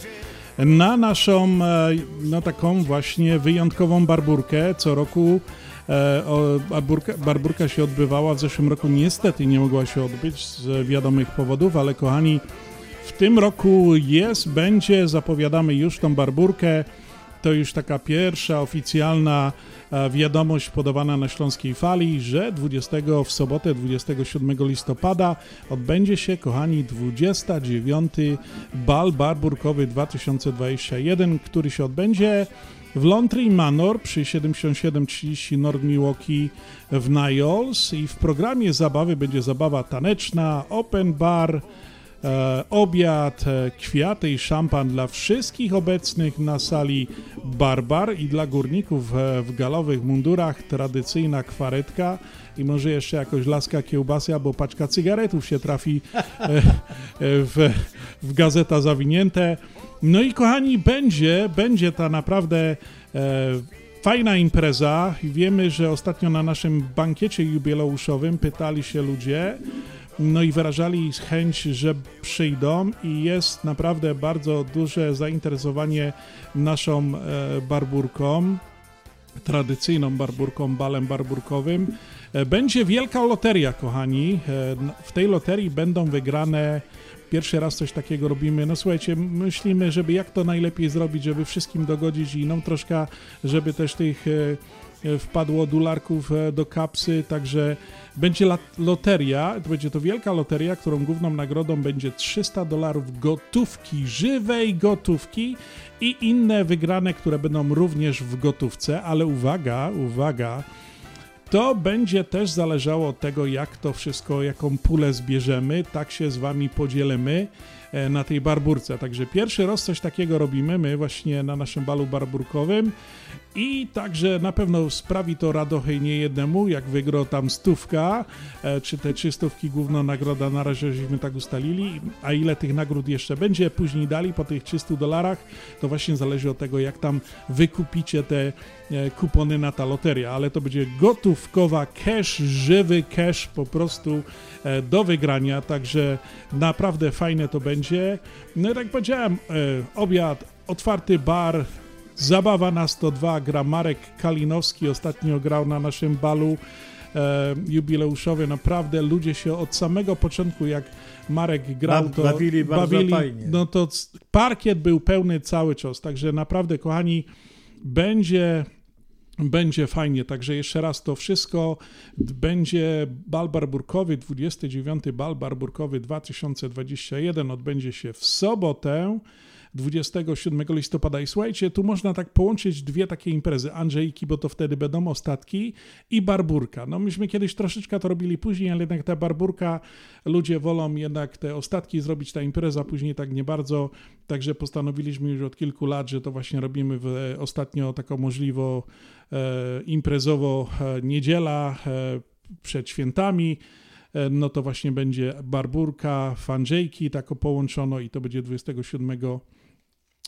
na naszą, e, no taką właśnie wyjątkową Barburkę, co roku E, barburka, barburka się odbywała w zeszłym roku, niestety nie mogła się odbyć z wiadomych powodów, ale kochani, w tym roku jest, będzie, zapowiadamy już tą barburkę. To już taka pierwsza oficjalna e, wiadomość podawana na Śląskiej Fali, że 20 w sobotę 27 listopada odbędzie się, kochani, 29 bal barburkowy 2021, który się odbędzie w Laundry Manor przy 7730 North Milwaukee w Niles i w programie zabawy będzie zabawa taneczna, open bar, e, obiad, e, kwiaty i szampan dla wszystkich obecnych na sali Barbar i dla górników e, w galowych mundurach tradycyjna kwaretka i może jeszcze jakoś laska kiełbasy albo paczka cygaretów się trafi e, w, w gazeta zawinięte. No i kochani, będzie, będzie ta naprawdę fajna impreza. Wiemy, że ostatnio na naszym bankiecie jubileuszowym pytali się ludzie, no i wyrażali chęć, że przyjdą i jest naprawdę bardzo duże zainteresowanie naszą e, barburką, tradycyjną barburką, balem barburkowym. E, będzie wielka loteria, kochani. E, w tej loterii będą wygrane Pierwszy raz coś takiego robimy. No słuchajcie, myślimy, żeby jak to najlepiej zrobić, żeby wszystkim dogodzić i no troszkę, żeby też tych wpadło dolarków e, do kapsy, także będzie loteria, to będzie to wielka loteria, którą główną nagrodą będzie 300 dolarów gotówki, żywej gotówki i inne wygrane, które będą również w gotówce, ale uwaga, uwaga, to będzie też zależało od tego, jak to wszystko, jaką pulę zbierzemy, tak się z Wami podzielimy na tej barburce. Także pierwszy raz coś takiego robimy my właśnie na naszym balu barburkowym. I także na pewno sprawi to radochę nie jednemu, jak wygrał tam stówka, e, czy te trzy stówki główna nagroda na razie żeśmy tak ustalili, a ile tych nagród jeszcze będzie później dali po tych 300 dolarach, to właśnie zależy od tego, jak tam wykupicie te e, kupony na ta loteria, ale to będzie gotówkowa cash, żywy cash po prostu e, do wygrania, także naprawdę fajne to będzie. No jak powiedziałem, obiad, otwarty bar, Zabawa na 102 gra Marek Kalinowski, ostatnio grał na naszym balu e, jubileuszowym. Naprawdę ludzie się od samego początku, jak Marek grał, to bawili bawili, fajnie. No to parkiet był pełny cały czas, także naprawdę, kochani, będzie będzie fajnie. Także jeszcze raz to wszystko będzie bal barburkowy, 29 bal barburkowy 2021 odbędzie się w sobotę. 27 listopada. I słuchajcie, tu można tak połączyć dwie takie imprezy, Andrzejki, bo to wtedy będą ostatki, i Barburka. No myśmy kiedyś troszeczkę to robili później, ale jednak ta Barburka, ludzie wolą jednak te ostatki zrobić, ta impreza później tak nie bardzo, także postanowiliśmy już od kilku lat, że to właśnie robimy w, ostatnio taką możliwą e, imprezowo e, niedziela e, przed świętami, e, no to właśnie będzie Barburka, Fanżejki, tako połączono i to będzie 27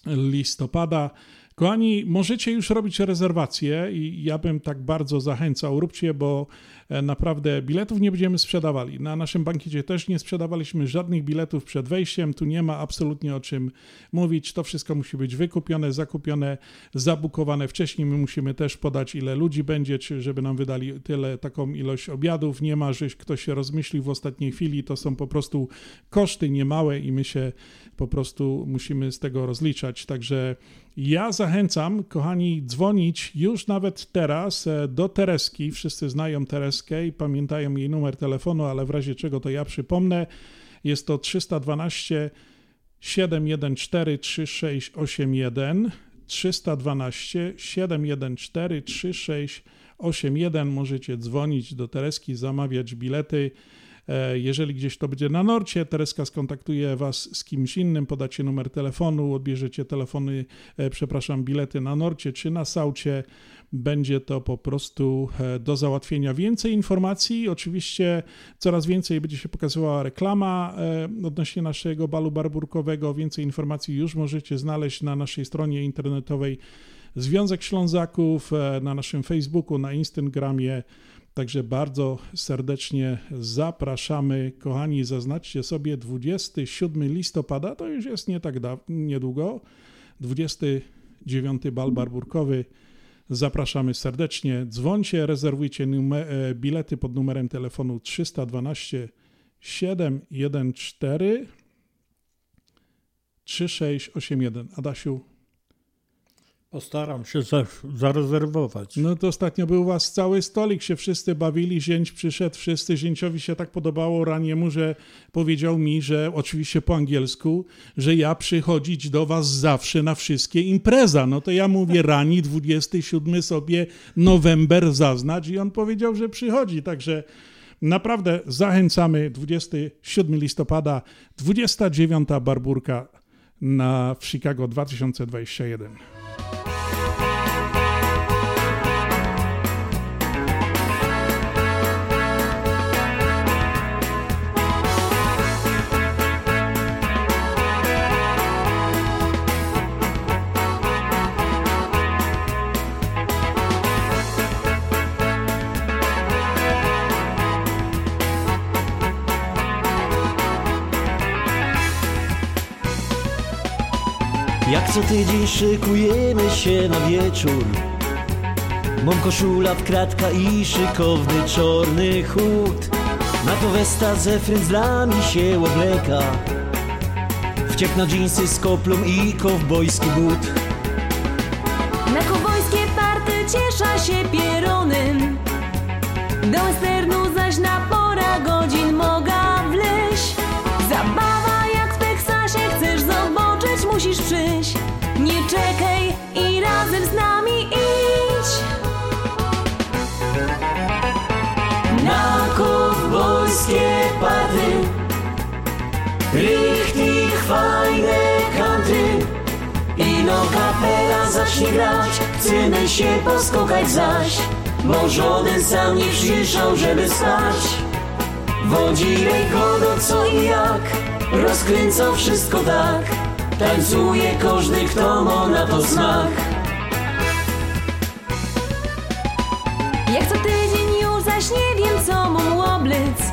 listopada. Kochani, możecie już robić rezerwacje i ja bym tak bardzo zachęcał, róbcie, bo e, naprawdę biletów nie będziemy sprzedawali. Na naszym bankiecie też nie sprzedawaliśmy żadnych biletów przed wejściem, tu nie ma absolutnie o czym mówić. To wszystko musi być wykupione, zakupione, zabukowane wcześniej. My musimy też podać, ile ludzi będzie, czy żeby nam wydali tyle, taką ilość obiadów. Nie ma, że ktoś się rozmyślił w ostatniej chwili, to są po prostu koszty niemałe i my się po prostu musimy z tego rozliczać. Także ja zachęcam, kochani, dzwonić już nawet teraz e, do Tereski. Wszyscy znają Tereskę i pamiętają jej numer telefonu, ale w razie czego to ja przypomnę. Jest to 312 714 3681 312 714 3681 możecie dzwonić do Tereski, zamawiać bilety Jeżeli gdzieś to będzie na Norcie, Tereska skontaktuje Was z kimś innym, podacie numer telefonu, odbierzecie telefony, e, przepraszam, bilety na Norcie czy na Saucie. Będzie to po prostu e, do załatwienia. Więcej informacji, oczywiście coraz więcej będzie się pokazywała reklama e, odnośnie naszego balu barburkowego. Więcej informacji już możecie znaleźć na naszej stronie internetowej Związek Ślązaków, e, na naszym Facebooku, na Instagramie. Także bardzo serdecznie zapraszamy. Kochani, zaznaczcie sobie 27 listopada, to już jest nie tak niedługo. 29 bal barburkowy. Zapraszamy serdecznie. Dzwońcie, rezerwujcie e, bilety pod numerem telefonu 312 714 3681. Adasiu, Postaram się za, zarezerwować. No to ostatnio był u was cały stolik, się wszyscy bawili, zięć przyszedł, wszyscy, zięciowi się tak podobało raniemu, że powiedział mi, że oczywiście po angielsku, że ja przychodzić do was zawsze na wszystkie impreza. No to ja mówię rani 27 sobie November zaznać i on powiedział, że przychodzi, także naprawdę zachęcamy 27 listopada, 29 barburka na w Chicago 2021. Música Jak co tydzień szykujemy się na wieczór. Mam koszula w kratka i szykowny czarny chód. Na to westa ze frędzlami się obleka. Wciek na dżinsy z koplą i kowbojski but. Na kowbojskie party ciesza się pieronem Do westernu zaś na pora godzin moga kowbojskie party Richtig fajne country Ino kapela zacznie grać. Chcemy się poskokać zaś. Bo żaden sam nie przyszał, żeby spać. Wodzirej go co i jak. Rozkręcą wszystko tak. Tańcuje każdy, kto ma na to smak. Jak co tydzień już zaś nie wiem co mam łoblic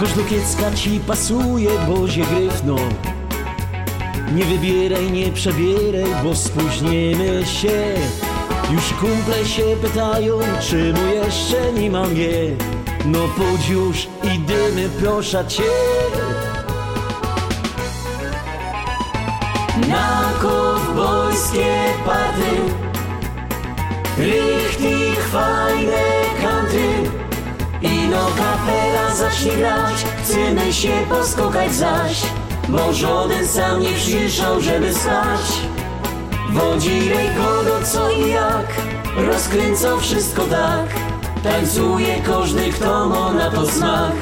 Każda kiecka ci pasuje, bozie gryfno. Nie wybieraj, nie przebieraj, bo spóźniemy się. Już kumple się pytają, czemu jeszcze nie mam je? No pójdź już i dymy, proszę cię. Na kowbojskie party Richtig fajne country Ino kapela zacznie grać Chcemy się poskokać zaś Bo żaden sam nie przyszał, żeby spać. Wodzirej go co i jak Rozkręcą wszystko tak. Tańcuje każdy, kto ma na to smak.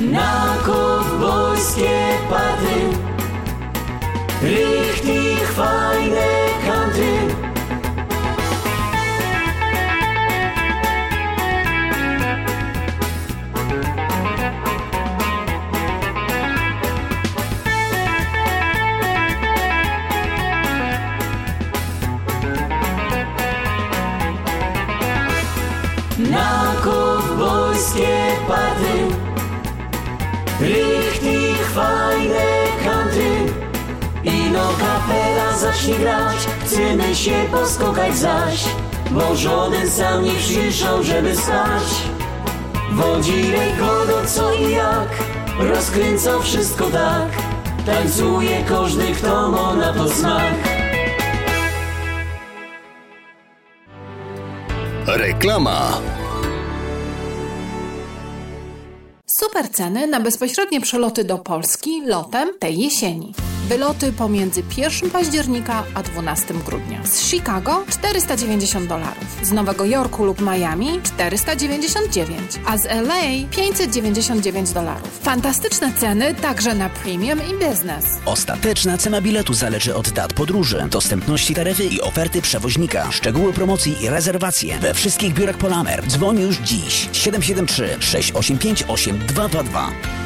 Na kowbojskie party Richtig fajne zacznie grać Chcemy się poskokać zaś Bo żaden sam nie przyszał, żeby spać Wodzirej go co i jak Rozkręcą wszystko tak Tańcuje każdy, kto ma na to smak Reklama. Super ceny na bezpośrednie przeloty do Polski lotem tej jesieni. Wyloty pomiędzy 1 października a 12 grudnia. Z Chicago 490 dolarów, z Nowego Jorku lub Miami 499, a z LA 599 dolarów. Fantastyczne ceny także na premium i business. Ostateczna cena biletu zależy od dat podróży, dostępności taryfy i oferty przewoźnika. Szczegóły promocji i rezerwacje we wszystkich biurach Polamer. Dzwoń już dziś 773 685 8222.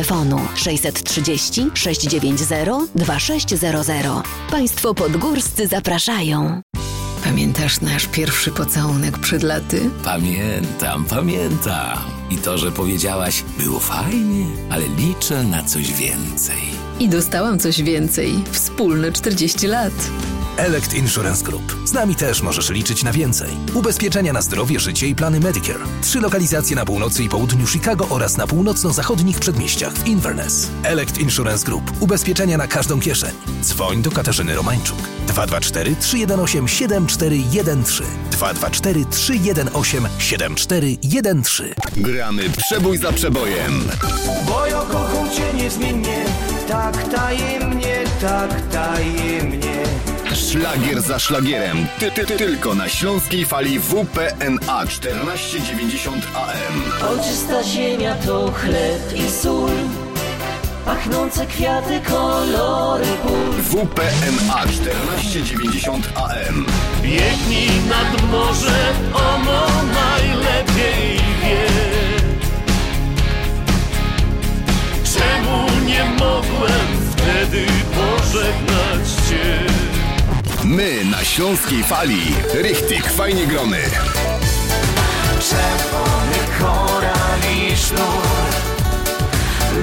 telefonu 630 690 2600. Państwo podgórscy zapraszają. Pamiętasz nasz pierwszy pocałunek przed laty? Pamiętam, pamiętam. I to, że powiedziałaś, było fajnie, ale liczę na coś więcej. I dostałam coś więcej. Wspólne 40 lat. Elect Insurance Group. Z nami też możesz liczyć na więcej. Ubezpieczenia na zdrowie, życie i plany Medicare. Trzy lokalizacje na północy i południu Chicago oraz na północno-zachodnich przedmieściach w Inverness. Elect Insurance Group. Ubezpieczenia na każdą kieszeń. Dzwoń do Katarzyny Romańczuk. 224 318 7413 224 318 7413 Gramy przebój za przebojem. Bo ja kocham cię niezmiennie, tak tajemnie, tak tajemnie. Szlagier za szlagierem. Ty, ty, ty, tylko na śląskiej fali WPNA 1490 AM. Oczysta ziemia to chleb i sól Pachnące kwiaty, kolory pól WPNA 1490 AM. Biegnij nad morze, ono najlepiej wie Czemu nie mogłem wtedy pożegnać Cię? My na śląskiej fali. Richtig, fajnie gromy. Czerwony koral i sznur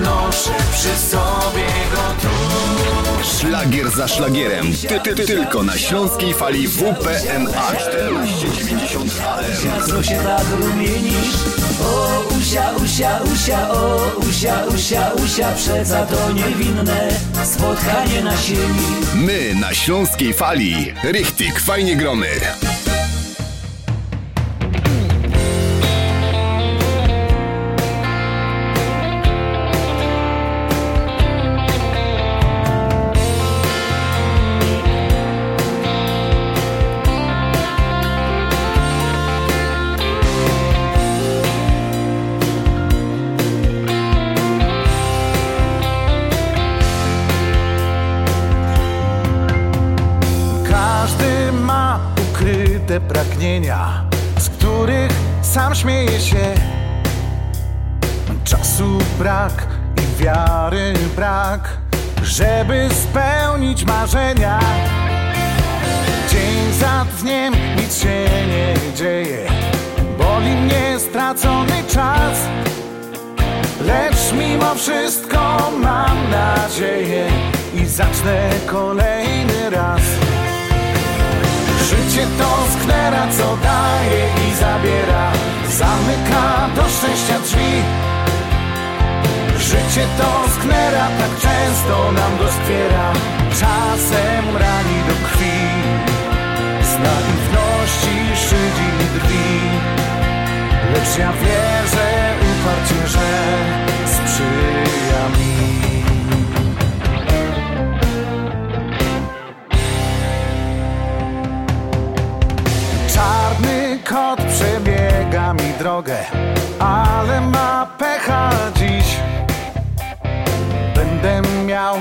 Noszę przy sobie go tu Szlagier za szlagierem. Ty, ty, ty, tylko na śląskiej fali WPNA 1490 AM. Co się tak rumienisz? O usia, usia, usia, o usia, usia, usia Przeca to niewinne spotkanie na sieni My na śląskiej fali. Richtig, fajnie gromy. Z których sam śmieje się. Czasu brak i wiary brak, żeby spełnić marzenia. Dzień za dniem nic się nie dzieje, boli mnie stracony czas. Lecz mimo wszystko mam nadzieję i zacznę kolejny raz. Życie to sknera, co daje i zabiera, zamyka do szczęścia drzwi. Życie to sknera, tak często nam doskwiera, czasem rani do krwi. Z naiwności szydzi drwi, lecz ja wierzę uparcie, że sprzyja mi. Kot przebiega mi drogę, ale ma pecha dziś. Będę miał,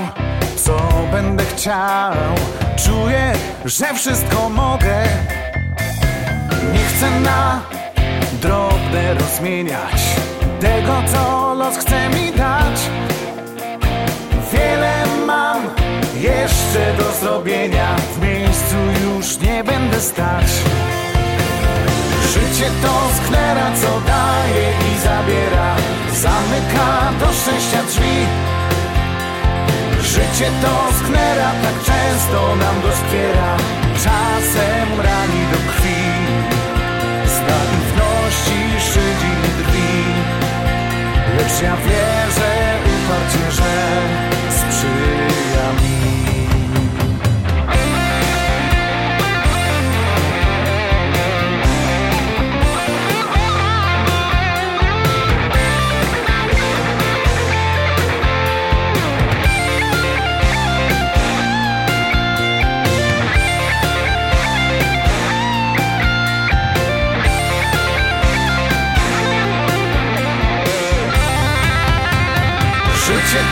co będę chciał. Czuję, że wszystko mogę. Nie chcę na drobne rozmieniać tego, co los chce mi dać. Wiele mam jeszcze do zrobienia, w miejscu już nie będę stać. Życie to sknera, co daje i zabiera, zamyka do szczęścia drzwi. Życie to sknera, tak często nam doskwiera, czasem rani do krwi. Z naiwności szydzi drwi, lecz ja wierzę uparcie, że sprzyja mi.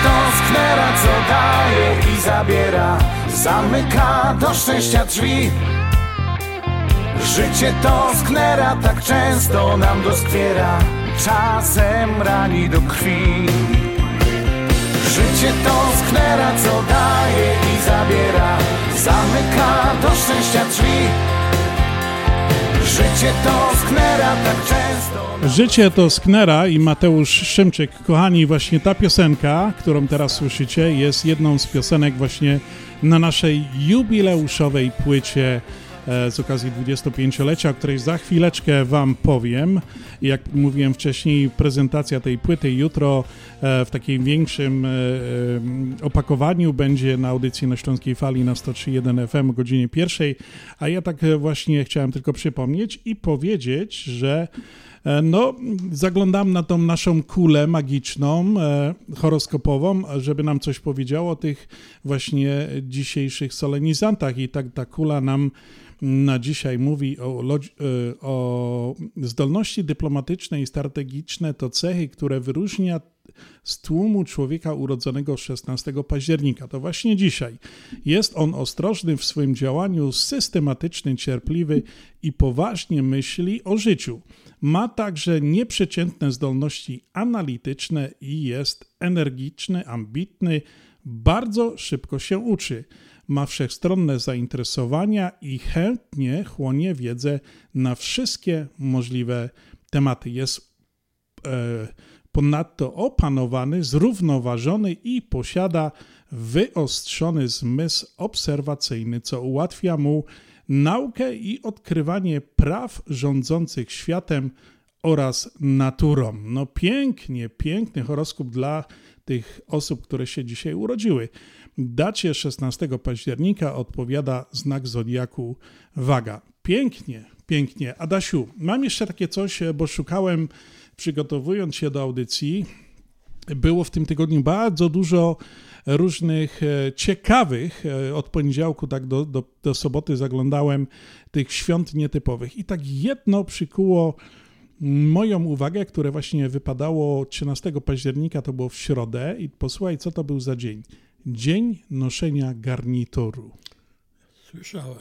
To sknera, co daje i zabiera. Zamyka do szczęścia drzwi. Życie to sknera, tak często nam doskwiera Czasem rani do krwi. Życie to sknera, co daje i zabiera. Zamyka do szczęścia drzwi Życie to sknera, tak często Życie to Sknera i Mateusz Szymczyk. Kochani, właśnie ta piosenka, którą teraz słyszycie, jest jedną z piosenek właśnie na naszej jubileuszowej płycie z okazji 25-lecia, o której za chwileczkę Wam powiem. Jak mówiłem wcześniej, prezentacja tej płyty jutro e, w takim większym e, opakowaniu będzie na audycji na Śląskiej Fali na 103.1 FM o godzinie pierwszej, a ja tak właśnie chciałem tylko przypomnieć i powiedzieć, że no, zaglądam na tą naszą kulę magiczną, e, horoskopową, żeby nam coś powiedziało o tych właśnie dzisiejszych solenizantach. I tak ta kula nam na dzisiaj mówi o, o zdolności dyplomatyczne i strategiczne to cechy, które wyróżnia z tłumu człowieka urodzonego 16 października. To właśnie dzisiaj. Jest on ostrożny w swoim działaniu, systematyczny, cierpliwy i poważnie myśli o życiu. Ma także nieprzeciętne zdolności analityczne i jest energiczny, ambitny, bardzo szybko się uczy. Ma wszechstronne zainteresowania i chętnie chłonie wiedzę na wszystkie możliwe tematy. Jest e, ponadto opanowany, zrównoważony i posiada wyostrzony zmysł obserwacyjny, co ułatwia mu naukę i odkrywanie praw rządzących światem oraz naturą. No pięknie, piękny horoskop dla tych osób, które się dzisiaj urodziły. Dacie 16 października odpowiada znak zodiaku waga. Pięknie, pięknie. Adasiu, mam jeszcze takie coś, bo szukałem, przygotowując się do audycji, było w tym tygodniu bardzo dużo różnych e, ciekawych, e, od poniedziałku tak do, do, do soboty zaglądałem tych świąt nietypowych i tak jedno przykuło moją uwagę, które właśnie wypadało 13 października, to było w środę i posłuchaj, co to był za dzień. Dzień noszenia garnituru. Słyszałem.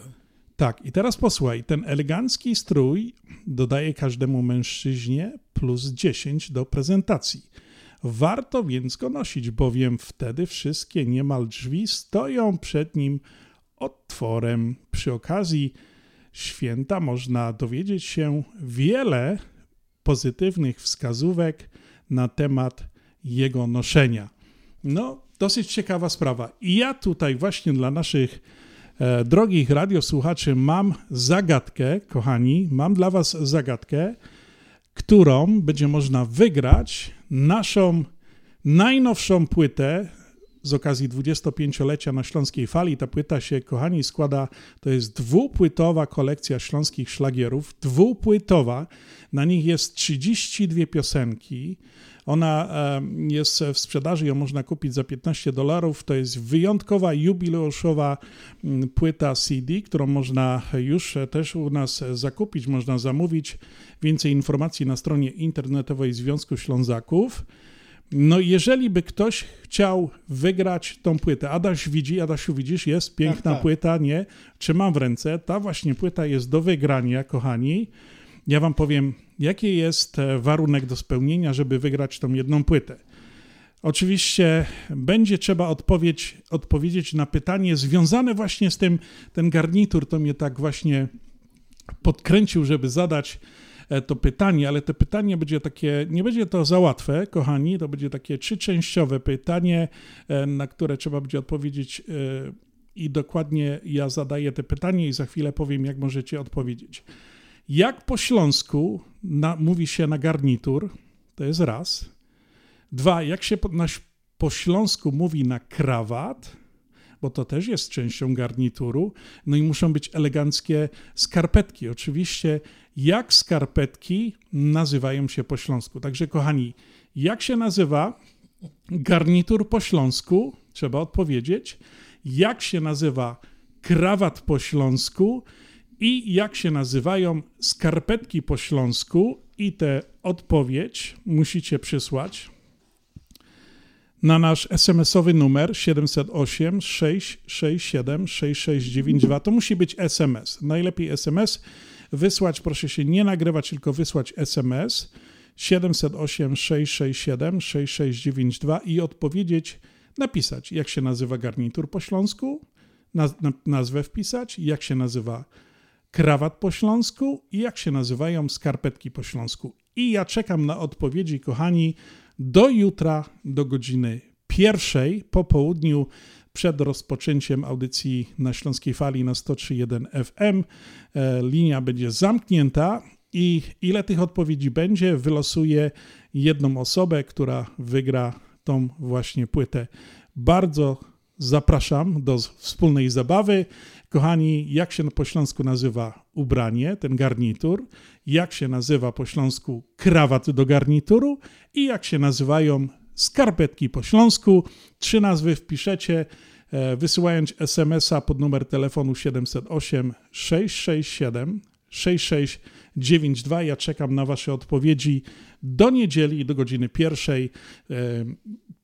Tak, i teraz posłuchaj, ten elegancki strój dodaje każdemu mężczyźnie plus 10 do prezentacji. Warto więc go nosić, bowiem wtedy wszystkie niemal drzwi stoją przed nim otworem. Przy okazji święta można dowiedzieć się wiele pozytywnych wskazówek na temat jego noszenia. No, dosyć ciekawa sprawa. I ja tutaj właśnie dla naszych e, drogich radiosłuchaczy mam zagadkę, kochani, mam dla was zagadkę, którą będzie można wygrać naszą najnowszą płytę z okazji 25-lecia na Śląskiej Fali. Ta płyta się, kochani, składa, to jest dwupłytowa kolekcja śląskich szlagierów, dwupłytowa, na nich jest 32 piosenki, ona jest w sprzedaży, ją można kupić za 15 dolarów. To jest wyjątkowa, jubileuszowa mm, płyta CD, którą można już też u nas zakupić, można zamówić. Więcej informacji na stronie internetowej Związku Ślązaków. No jeżeli by ktoś chciał wygrać tą płytę, Adaś widzi, Adasiu widzisz, jest piękna tak, tak. płyta, nie? Trzymam w ręce, ta właśnie płyta jest do wygrania, kochani. Ja wam powiem, jaki jest e, warunek do spełnienia, żeby wygrać tą jedną płytę. Oczywiście będzie trzeba odpowiedź, odpowiedzieć na pytanie związane właśnie z tym, ten garnitur to mnie tak właśnie podkręcił, żeby zadać e, to pytanie, ale to pytanie będzie takie, nie będzie to za łatwe, kochani, to będzie takie trzyczęściowe pytanie, e, na które trzeba będzie odpowiedzieć i dokładnie ja zadaję te pytanie i za chwilę powiem, jak możecie odpowiedzieć. Jak po śląsku na, mówi się na garnitur, to jest raz. Dwa, jak się po, na, po śląsku mówi na krawat, bo to też jest częścią garnituru. No i muszą być eleganckie skarpetki. Oczywiście, jak skarpetki nazywają się po śląsku. Także, kochani, jak się nazywa garnitur po śląsku? Trzeba odpowiedzieć. Jak się nazywa krawat po śląsku? I jak się nazywają skarpetki po śląsku i tę odpowiedź musicie przysłać na nasz SMS-owy numer 708 667 6692. To musi być SMS. Najlepiej SMS wysłać, proszę się nie nagrywać, tylko wysłać SMS 708 667 6692 i odpowiedzieć, napisać, jak się nazywa garnitur po śląsku, nazwę wpisać, jak się nazywa krawat po śląsku i jak się nazywają skarpetki po śląsku. I ja czekam na odpowiedzi, kochani, do jutra, do godziny pierwszej po południu, przed rozpoczęciem audycji na Śląskiej Fali na 103.1 FM. E, linia będzie zamknięta i ile tych odpowiedzi będzie, wylosuje jedną osobę, która wygra tą właśnie płytę. Bardzo zapraszam do wspólnej zabawy. Kochani, jak się po śląsku nazywa ubranie, ten garnitur, jak się nazywa po śląsku krawat do garnituru i jak się nazywają skarpetki po śląsku. Trzy nazwy wpiszecie, e, wysyłając SMS-a pod numer telefonu 708 667 6692. Ja czekam na Wasze odpowiedzi do niedzieli, do godziny pierwszej e,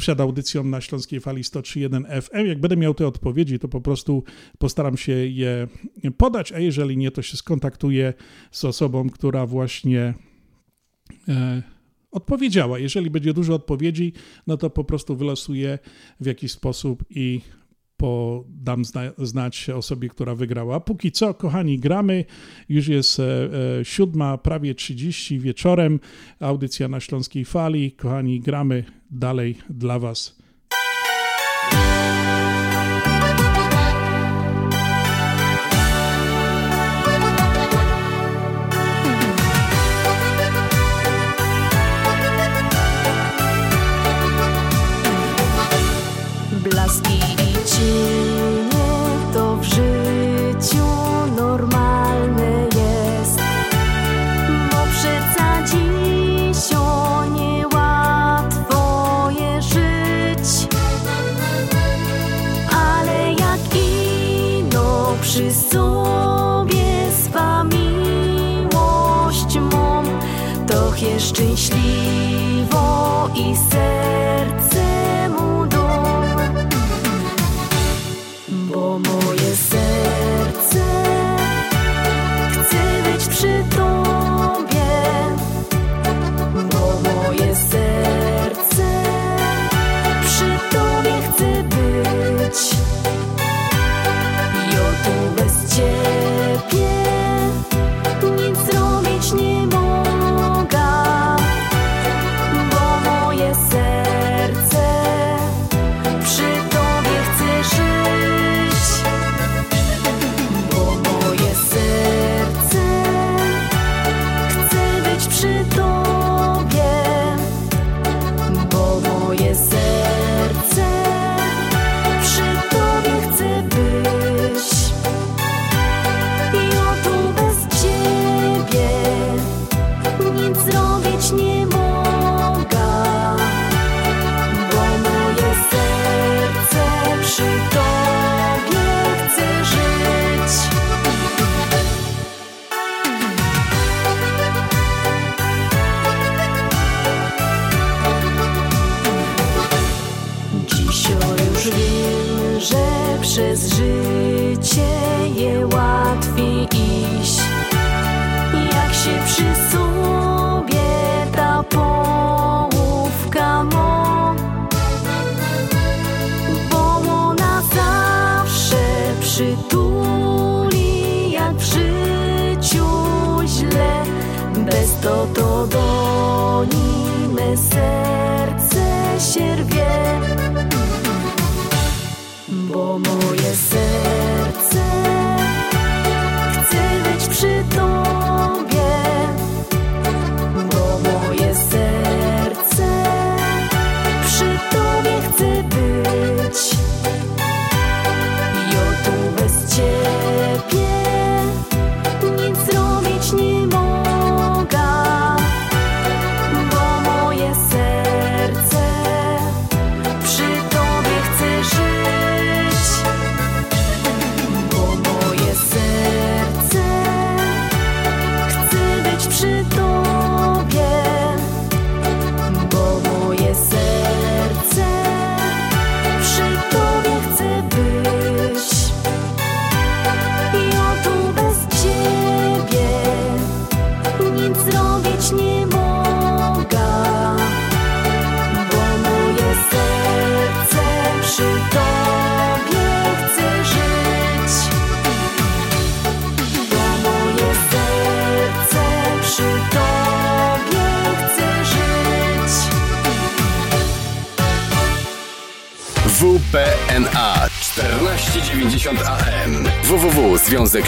przed audycją na Śląskiej Fali 103.1 FM. Jak będę miał te odpowiedzi, to po prostu postaram się je podać, a jeżeli nie, to się skontaktuję z osobą, która właśnie e, odpowiedziała. Jeżeli będzie dużo odpowiedzi, no to po prostu wylosuję w jakiś sposób i podam zna, znać osobie, która wygrała. Póki co, kochani, gramy. Już jest e, e, siódma, prawie 30 wieczorem. Audycja na Śląskiej Fali. Kochani, gramy dalej dla Was.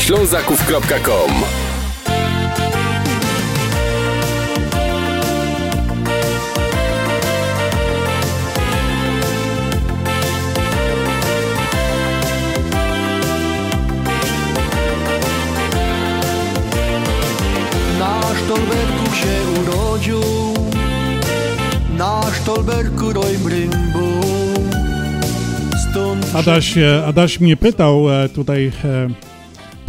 www.związekślązaków.com Na Stolberku się urodził, na Stolberku Rojmryngu. Stąd Adaś, e, Adaś mnie pytał e, tutaj e,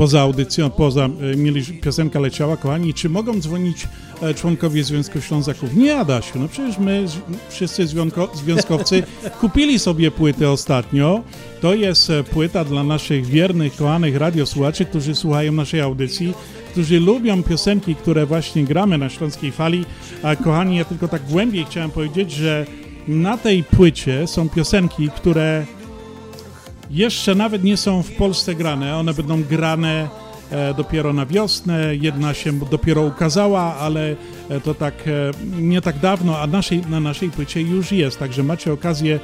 poza audycją, poza, e, mieli, piosenka leciała, kochani, czy mogą dzwonić e, członkowie Związku Ślązaków? Nie, Adasiu, no przecież my, wszyscy związko, związkowcy, kupili sobie płytę ostatnio. To jest e, płyta dla naszych wiernych, kochanych radiosłuchaczy, którzy słuchają naszej audycji, którzy lubią piosenki, które właśnie gramy na Śląskiej Fali. A kochani, ja tylko tak głębiej chciałem powiedzieć, że na tej płycie są piosenki, które jeszcze nawet nie są w Polsce grane. One będą grane e, dopiero na wiosnę. Jedna się dopiero ukazała, ale e, to tak e, nie tak dawno, a naszej, na naszej płycie już jest. Także macie okazję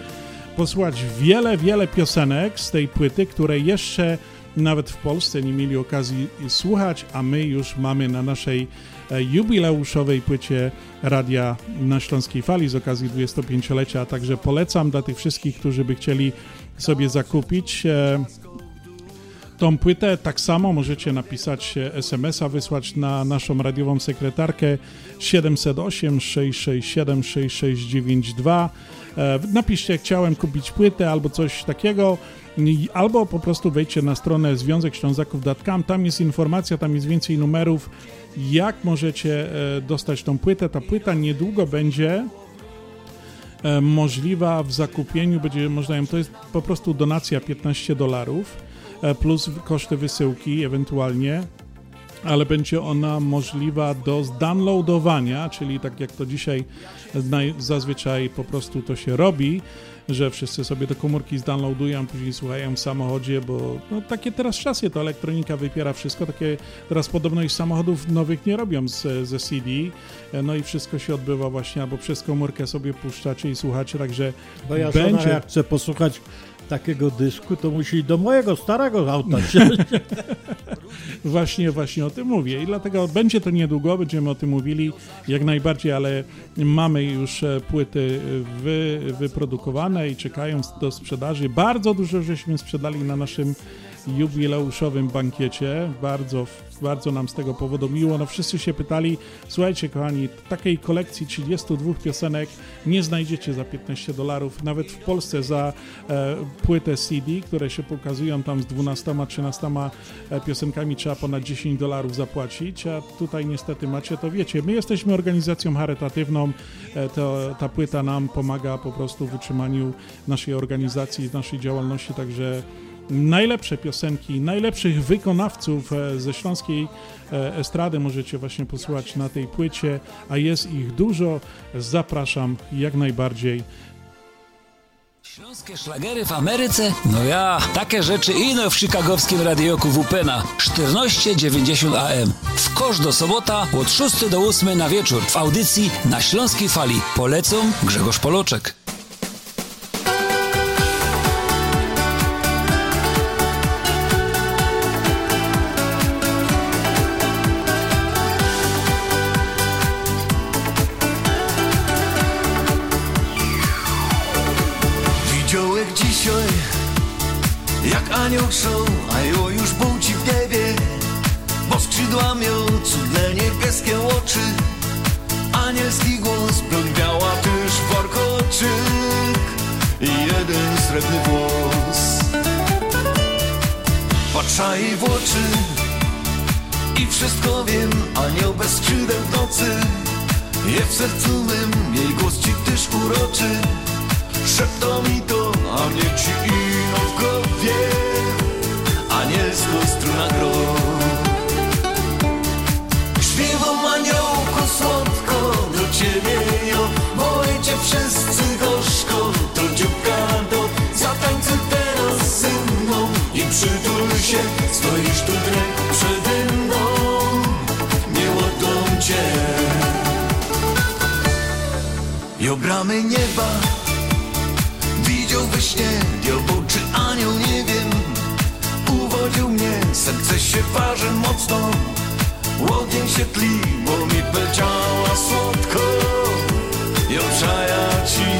posłuchać wiele, wiele piosenek z tej płyty, które jeszcze nawet w Polsce nie mieli okazji słuchać, a my już mamy na naszej jubileuszowej płycie Radia na Śląskiej Fali z okazji 25-lecia. Także polecam dla tych wszystkich, którzy by chcieli sobie zakupić e, tą płytę. Tak samo możecie napisać e, SMS-a, wysłać na naszą radiową sekretarkę 708 667 6692. E, Napiszcie, chciałem kupić płytę albo coś takiego, albo po prostu wejdźcie na stronę związekślązaków.com, tam jest informacja, tam jest więcej numerów, jak możecie e, dostać tą płytę. Ta płyta niedługo będzie możliwa w zakupieniu, będzie można ją, to jest po prostu donacja 15 dolarów e, plus koszty wysyłki ewentualnie, ale będzie ona możliwa do zdownloadowania, czyli tak jak to dzisiaj zazwyczaj po prostu to się robi, że wszyscy sobie te komórki zdownloadują, później słuchają w samochodzie, bo no, takie teraz czasy, to elektronika wypiera wszystko, takie teraz podobno już samochodów nowych nie robią z, ze CD, no i wszystko się odbywa właśnie albo przez komórkę sobie puszczacie i słuchacie, także Bo ja żona, będzie... jak chce posłuchać takiego dysku, to musi do mojego starego auta. Właśnie, właśnie o tym mówię i dlatego będzie to niedługo, będziemy o tym mówili jak najbardziej, ale mamy już e, płyty wy, wyprodukowane i czekają do sprzedaży. Bardzo dużo żeśmy sprzedali na naszym jubileuszowym bankiecie. Bardzo, bardzo nam z tego powodu miło. No wszyscy się pytali, słuchajcie kochani, takiej kolekcji 32 piosenek nie znajdziecie za 15 dolarów, nawet w Polsce za e, płytę CD, które się pokazują tam z 12-13 e, piosenkami trzeba ponad 10 dolarów zapłacić, a tutaj niestety macie to wiecie. My jesteśmy organizacją charytatywną, e, to, ta płyta nam pomaga po prostu w utrzymaniu naszej organizacji, naszej działalności, także najlepsze piosenki, najlepszych wykonawców e, ze śląskiej e, estrady możecie właśnie posłuchać na tej płycie, a jest ich dużo. Zapraszam jak najbardziej. Śląskie szlagery w Ameryce? No ja, takie rzeczy ino w chicagowskim radioku WP na 1490 AM. W kosz do sobota od 6 do 8 na wieczór w audycji na Śląskiej Fali. Polecą Grzegorz Poloczek. Jak anioł show, a jo już buci w niebie Bo skrzydła miał cudne niebieskie oczy. Anielski głos brąbiała też warkoczyk I jeden srebrny włos. Patrza jej w oczy i wszystko wiem Anioł bez skrzydeł w nocy. Je w sercu mym, jej głos ci też uroczy. Szepto mi to, a mnie ci ino ciebie jo cię wszyscy gorzko. To dzióbka do Zatańcuj teraz ze mną. I przytul się Stoisz tu drek przede mną. Nie ładą cię. Jo bramy nieba. Widział we śnie czy anioł, nie wiem. Uwodził mnie, serce się waży mocno Łogień się tli, bo mi powiedziała słodko I obszaja ci.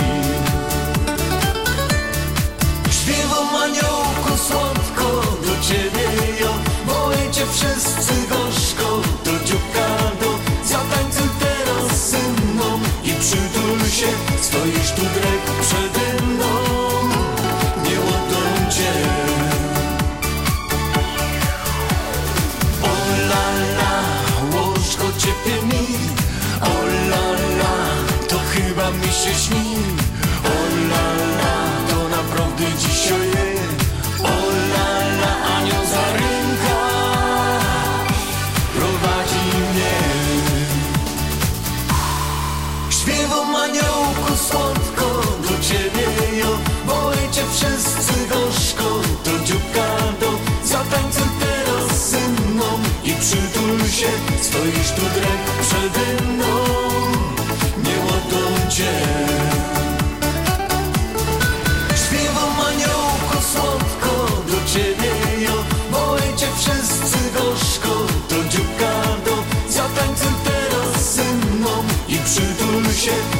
Śpiewam aniołku słodko do ciebie jo Boję cię wszyscy gorzko Do dzióbka do Zatańcuj teraz ze mną. I przytul się Stoisz tu drek przede mną się Stoisz tu drek przede mną. Nie ładą cię. Śpiewam słodko do ciebie jo. Boję cię wszyscy gorzko To dzióbka do. Zatańcuj teraz ze mną I przytul się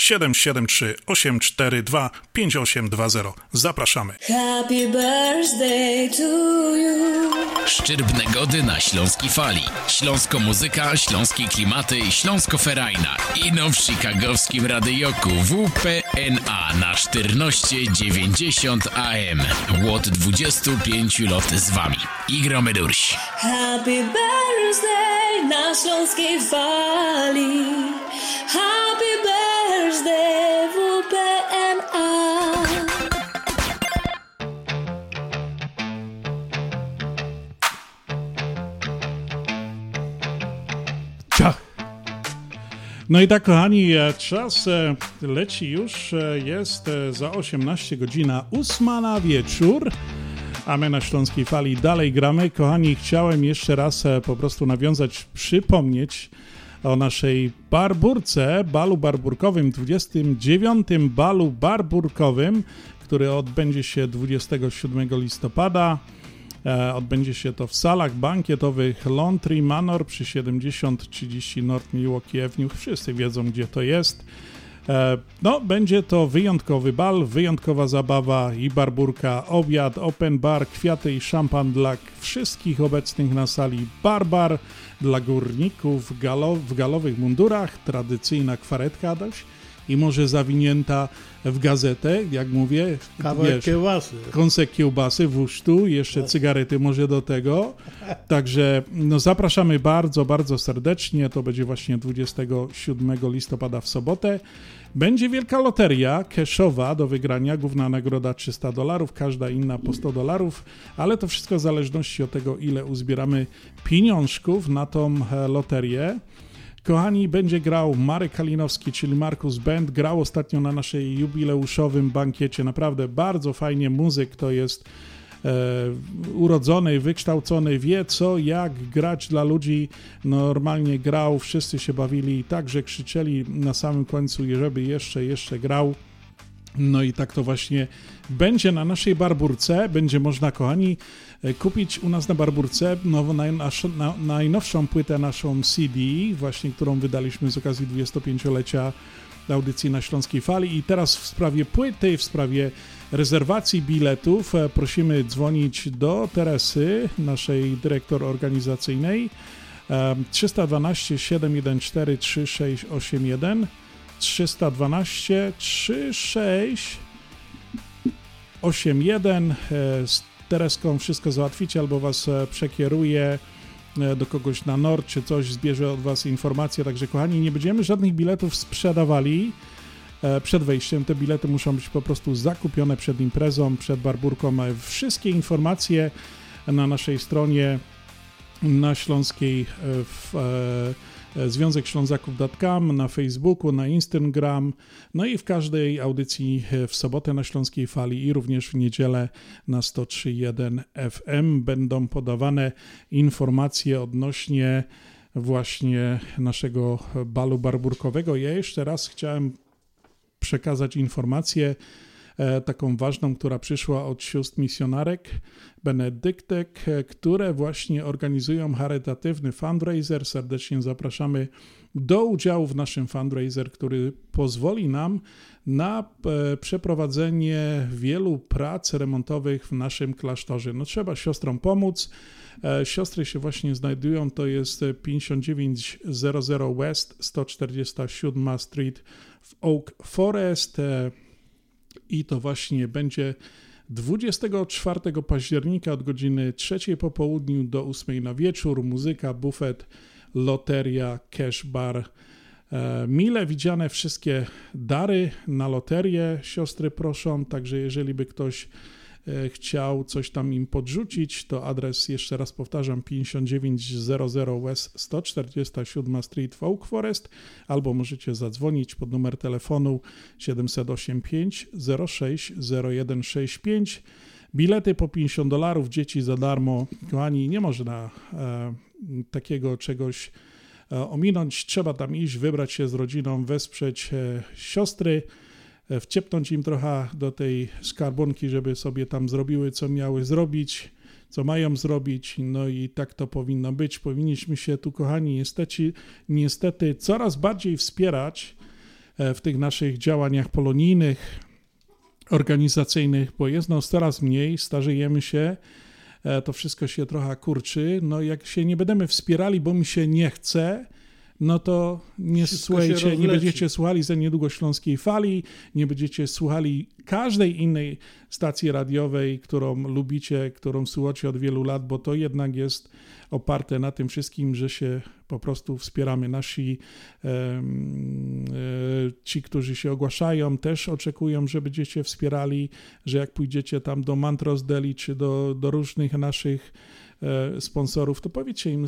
773 842 5820. Zapraszamy. Happy birthday to you. Szczyrbne gody na Śląskiej Fali. Śląsko muzyka, śląskie klimaty, śląsko ferajna. Ino w chicagowskim radyjoku WPNA na 1490 AM. Łot 25 lot z wami. I gromy durś. Happy birthday na Śląskiej Fali. Happy birthday WPNA. Ciach. No i tak, kochani, e, czas e, leci już. e, Jest za 18 godzina, 8 na wieczór. A my na Śląskiej Fali dalej gramy. Kochani, chciałem jeszcze raz po prostu nawiązać, przypomnieć o naszej barburce, balu barburkowym, 29. balu barburkowym, który odbędzie się 27 listopada. E, Odbędzie się to w salach bankietowych Laundry Manor przy 7030 North Milwaukee Avenue. Wszyscy wiedzą, gdzie to jest. E, No, będzie to wyjątkowy bal, wyjątkowa zabawa i barburka, obiad, open bar, kwiaty i szampan dla wszystkich obecnych na sali. Barbar dla górników galo, w galowych mundurach, tradycyjna kwaretka dość i może zawinięta w gazetę, jak mówię. Kawałek kiełbasy. Kąsek kiełbasy w usztu, jeszcze cygarety może do tego. Także no, zapraszamy bardzo, bardzo serdecznie. To będzie właśnie 27 listopada w sobotę. Będzie wielka loteria cashowa do wygrania. Główna nagroda 300 dolarów, każda inna po 100 dolarów, ale to wszystko w zależności od tego, ile uzbieramy pieniążków na tą e, loterię. Kochani, będzie grał Marek Kalinowski, czyli Markus Band. Grał ostatnio na naszej jubileuszowym bankiecie. Naprawdę bardzo fajnie. Muzyk to jest e, urodzony, wykształcony, wie co, jak grać dla ludzi. Normalnie grał, wszyscy się bawili i także krzyczeli na samym końcu, żeby jeszcze, jeszcze grał. No i tak to właśnie będzie na naszej barburce. Będzie można, kochani, e, kupić u nas na barburce najnowszą płytę naszą CD, właśnie którą wydaliśmy z okazji 25-lecia audycji na Śląskiej Fali. I teraz w sprawie płyty, w sprawie rezerwacji biletów e, prosimy dzwonić do Teresy, naszej dyrektor organizacyjnej. E, 312 714 3681 312 36 81 z Tereską wszystko załatwicie albo was e, przekieruje do kogoś na NOR, czy coś zbierze od was informacje. Także kochani, nie będziemy żadnych biletów sprzedawali przed wejściem. Te bilety muszą być po prostu zakupione przed imprezą, przed barburką. E, Wszystkie informacje na naszej stronie na Śląskiej e, w, e, Związek Ślązaków.com, na Facebooku, na Instagram, no i w każdej audycji e, w sobotę na Śląskiej Fali i również w niedzielę na 103.1 FM będą podawane informacje odnośnie właśnie naszego balu barburkowego. Ja jeszcze raz chciałem przekazać informację e, taką ważną, która przyszła od sióstr misjonarek benedyktek, e, które właśnie organizują charytatywny fundraiser. Serdecznie zapraszamy do udziału w naszym fundraiser, który pozwoli nam na e, przeprowadzenie wielu prac remontowych w naszym klasztorze. No trzeba siostrom pomóc. E, Siostry się właśnie znajdują, to jest 5900 West 147 Street w Oak Forest e, i to właśnie będzie 24 października od godziny 3 po południu do 8 na wieczór. Muzyka, bufet, loteria, cash bar. E, Mile widziane wszystkie dary na loterię siostry proszą, także jeżeli by ktoś chciał coś tam im podrzucić, to adres jeszcze raz powtarzam 5900 West 147 Street w Oak Forest albo możecie zadzwonić pod numer telefonu 785 06 0165 Bilety po 50 dolarów, dzieci za darmo. Kochani, nie można e, takiego czegoś e, ominąć. Trzeba tam iść, wybrać się z rodziną, wesprzeć e, siostry, e, wciepnąć im trochę do tej skarbonki, żeby sobie tam zrobiły, co miały zrobić, co mają zrobić. No i tak to powinno być. Powinniśmy się tu, kochani, niestety, niestety coraz bardziej wspierać e, w tych naszych działaniach polonijnych, organizacyjnych, bo jest nas coraz mniej, starzejemy się, e, to wszystko się trochę kurczy. No jak się nie będziemy wspierali, bo mi się nie chce, no to nie Wszystko słuchajcie, nie będziecie słuchali za niedługo Śląskiej Fali, nie będziecie słuchali każdej innej stacji radiowej, którą lubicie, którą słuchacie od wielu lat, bo to jednak jest oparte na tym wszystkim, że się po prostu wspieramy. Nasi e, ci, którzy się ogłaszają, też oczekują, że będziecie wspierali, że jak pójdziecie tam do Mantros Deli czy do, do różnych naszych sponsorów, to powiedzcie im,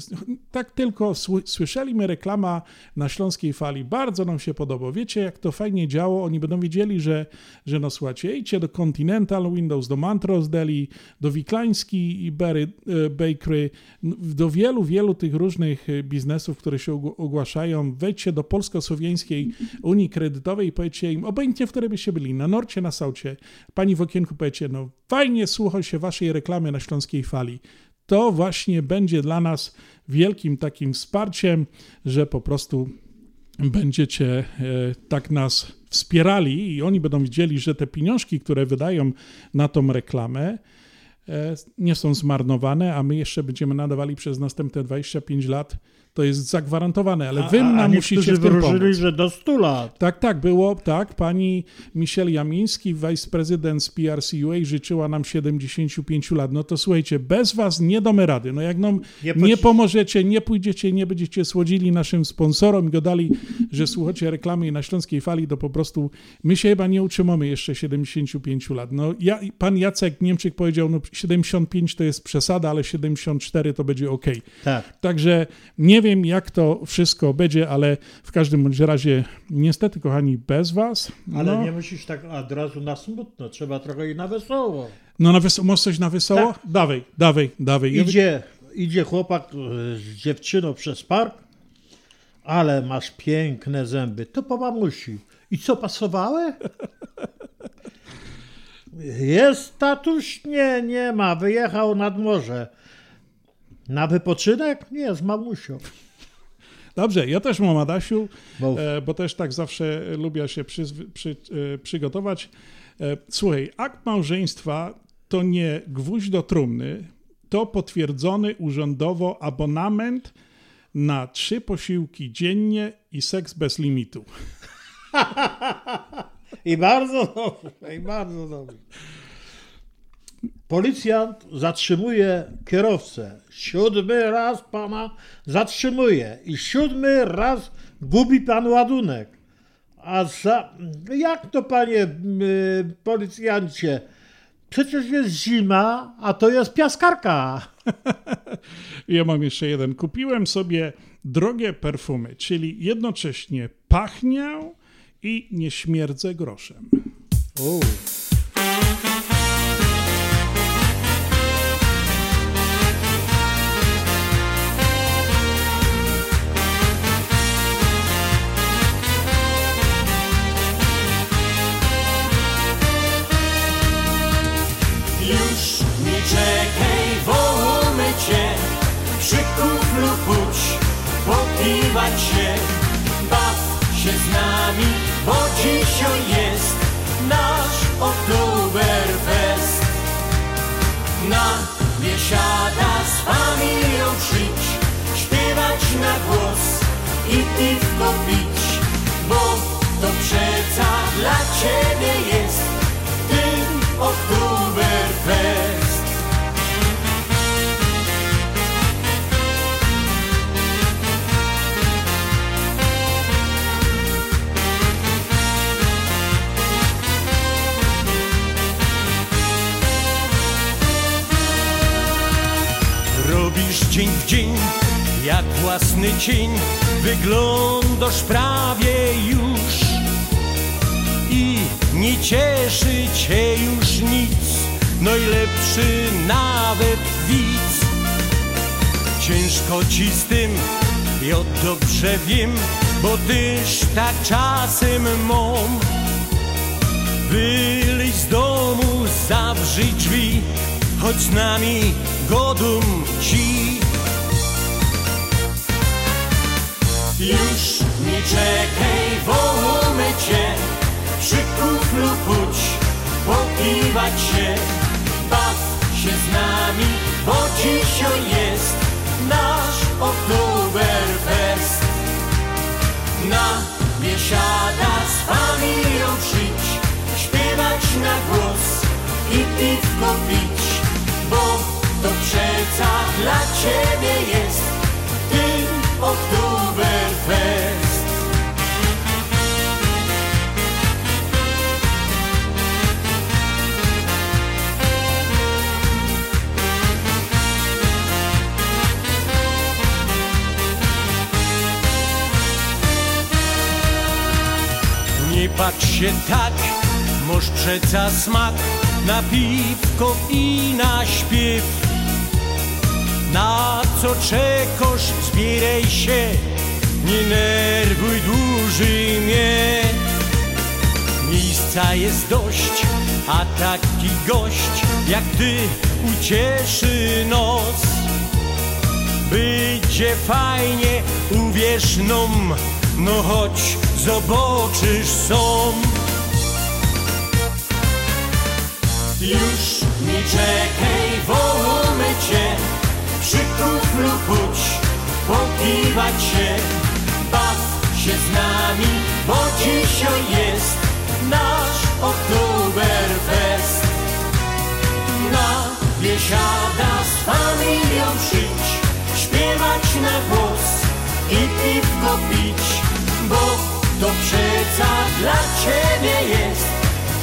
tak tylko sły- słyszeliśmy reklama na Śląskiej Fali, bardzo nam się podoba. Wiecie, jak to fajnie działo, oni będą wiedzieli, że, że no słuchajcie, idźcie do Continental Windows, do Mantros Deli, do Wiklański i Berry e, Bakery, do wielu, wielu tych różnych e, biznesów, które się ogł- ogłaszają. Wejdźcie do Polsko-Słowiańskiej Unii Kredytowej i powiedzcie im, obojętnie w której byście byli, na Norcie, na Saucie, pani w okienku powiecie, no fajnie słucha się waszej reklamy na Śląskiej Fali to właśnie będzie dla nas wielkim takim wsparciem, że po prostu będziecie e, tak nas wspierali i oni będą widzieli, że te pieniążki, które wydają na tą reklamę, e, nie są zmarnowane, a my jeszcze będziemy nadawali przez następne 25 lat. To jest zagwarantowane, ale wy A- a nam musicie w tym wróżyli, pomóc. że do 100 lat. Tak, tak, było, tak. Pani Michelle Jamiński, wiceprezydent z PRCUA, życzyła nam 75 lat. No to słuchajcie, bez was nie damy rady. No jak nam Nie nie, pomożecie, nie pójdziecie, nie będziecie słodzili naszym sponsorom i gadali, że słuchacie reklamy na Śląskiej Fali, to po prostu my się chyba nie utrzymamy jeszcze 75 lat. No ja, pan Jacek Niemczyk powiedział, no 75 to jest przesada, ale 74 to będzie ok. Tak. Także nie wiem, jak to wszystko będzie, ale w każdym bądź razie, niestety, kochani, bez was. Ale no, nie musisz tak od razu na smutno, trzeba trochę i na wesoło. no na wesoło, masz coś na wesoło? Dawaj, dawaj, dawaj. Wy- Idzie, idzie chłopak e, z dziewczyną przez park, ale masz piękne zęby, to po mamusi. I co, pasowały? Jest tatuś? Nie, nie ma, wyjechał nad morze. Na wypoczynek? Nie, z mamusią. Dobrze, ja też mam Adasiu, e, bo też tak zawsze lubię się przyzwy- przy, e, przygotować. E, Słuchaj, akt małżeństwa to nie gwóźdź do trumny, to potwierdzony urzędowo abonament na trzy posiłki dziennie i seks bez limitu. I bardzo dobrze, i bardzo dobrze. Policjant zatrzymuje kierowcę. Siódmy raz pana zatrzymuje i siódmy raz gubi pan ładunek. A za... Jak to, panie policjancie? Przecież jest zima, a to jest piaskarka. Ja mam jeszcze jeden. Kupiłem sobie drogie perfumy, czyli jednocześnie pachnię i nie śmierdzę groszem. Się Baw się z nami, bo dzisiaj jest Nasz Oktoberfest. Na biesiada z familią przyjdź Śpiewać na głos i piwko pić Bo to przeca dla ciebie jest Ten Oktoberfest dzień w dzień, jak własny cień Wyglądasz prawie już. I nie cieszy cię już nic Najlepszy nawet widz. Ciężko ci z tym, ja dobrze wiem Bo tyż tak czasem mam Wyjść z domu, zawrzyj drzwi Choć nami godum ci Już nie czekaj, wołamy cię. Przy kuflu pójdź, popiwać się. Baw się z nami, bo dzisiaj jest Nasz Oktoberfest Na biesiada z familią przyjdź Śpiewać na głos i piwko pić Bo to przeca dla ciebie jest. Ten Oktoberfest Nie patrz się tak, moż przeca smak na piwko i na śpiew. Na co czekasz, zbieraj się, nie nerwuj dłużej mnie. Miejsca jest dość, a taki gość jak ty ucieszy nos. Będzie fajnie, uwierz nom, no chodź, zobaczysz są. Już nie czekaj, wołamy cię Przy kuflu pójdź, popiwać się Baw się z nami, bo dzisiaj jest Nasz Oktoberfest Na biesiada z familią przyjdź Śpiewać na głos i piwko pić Bo to przeca dla ciebie jest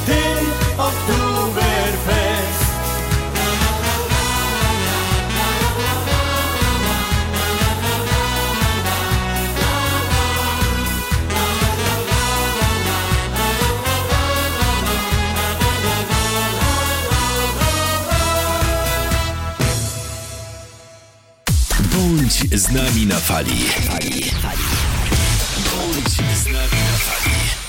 Ten Oktoberfest Bądź z nami na fali. Bądź z nami na fali.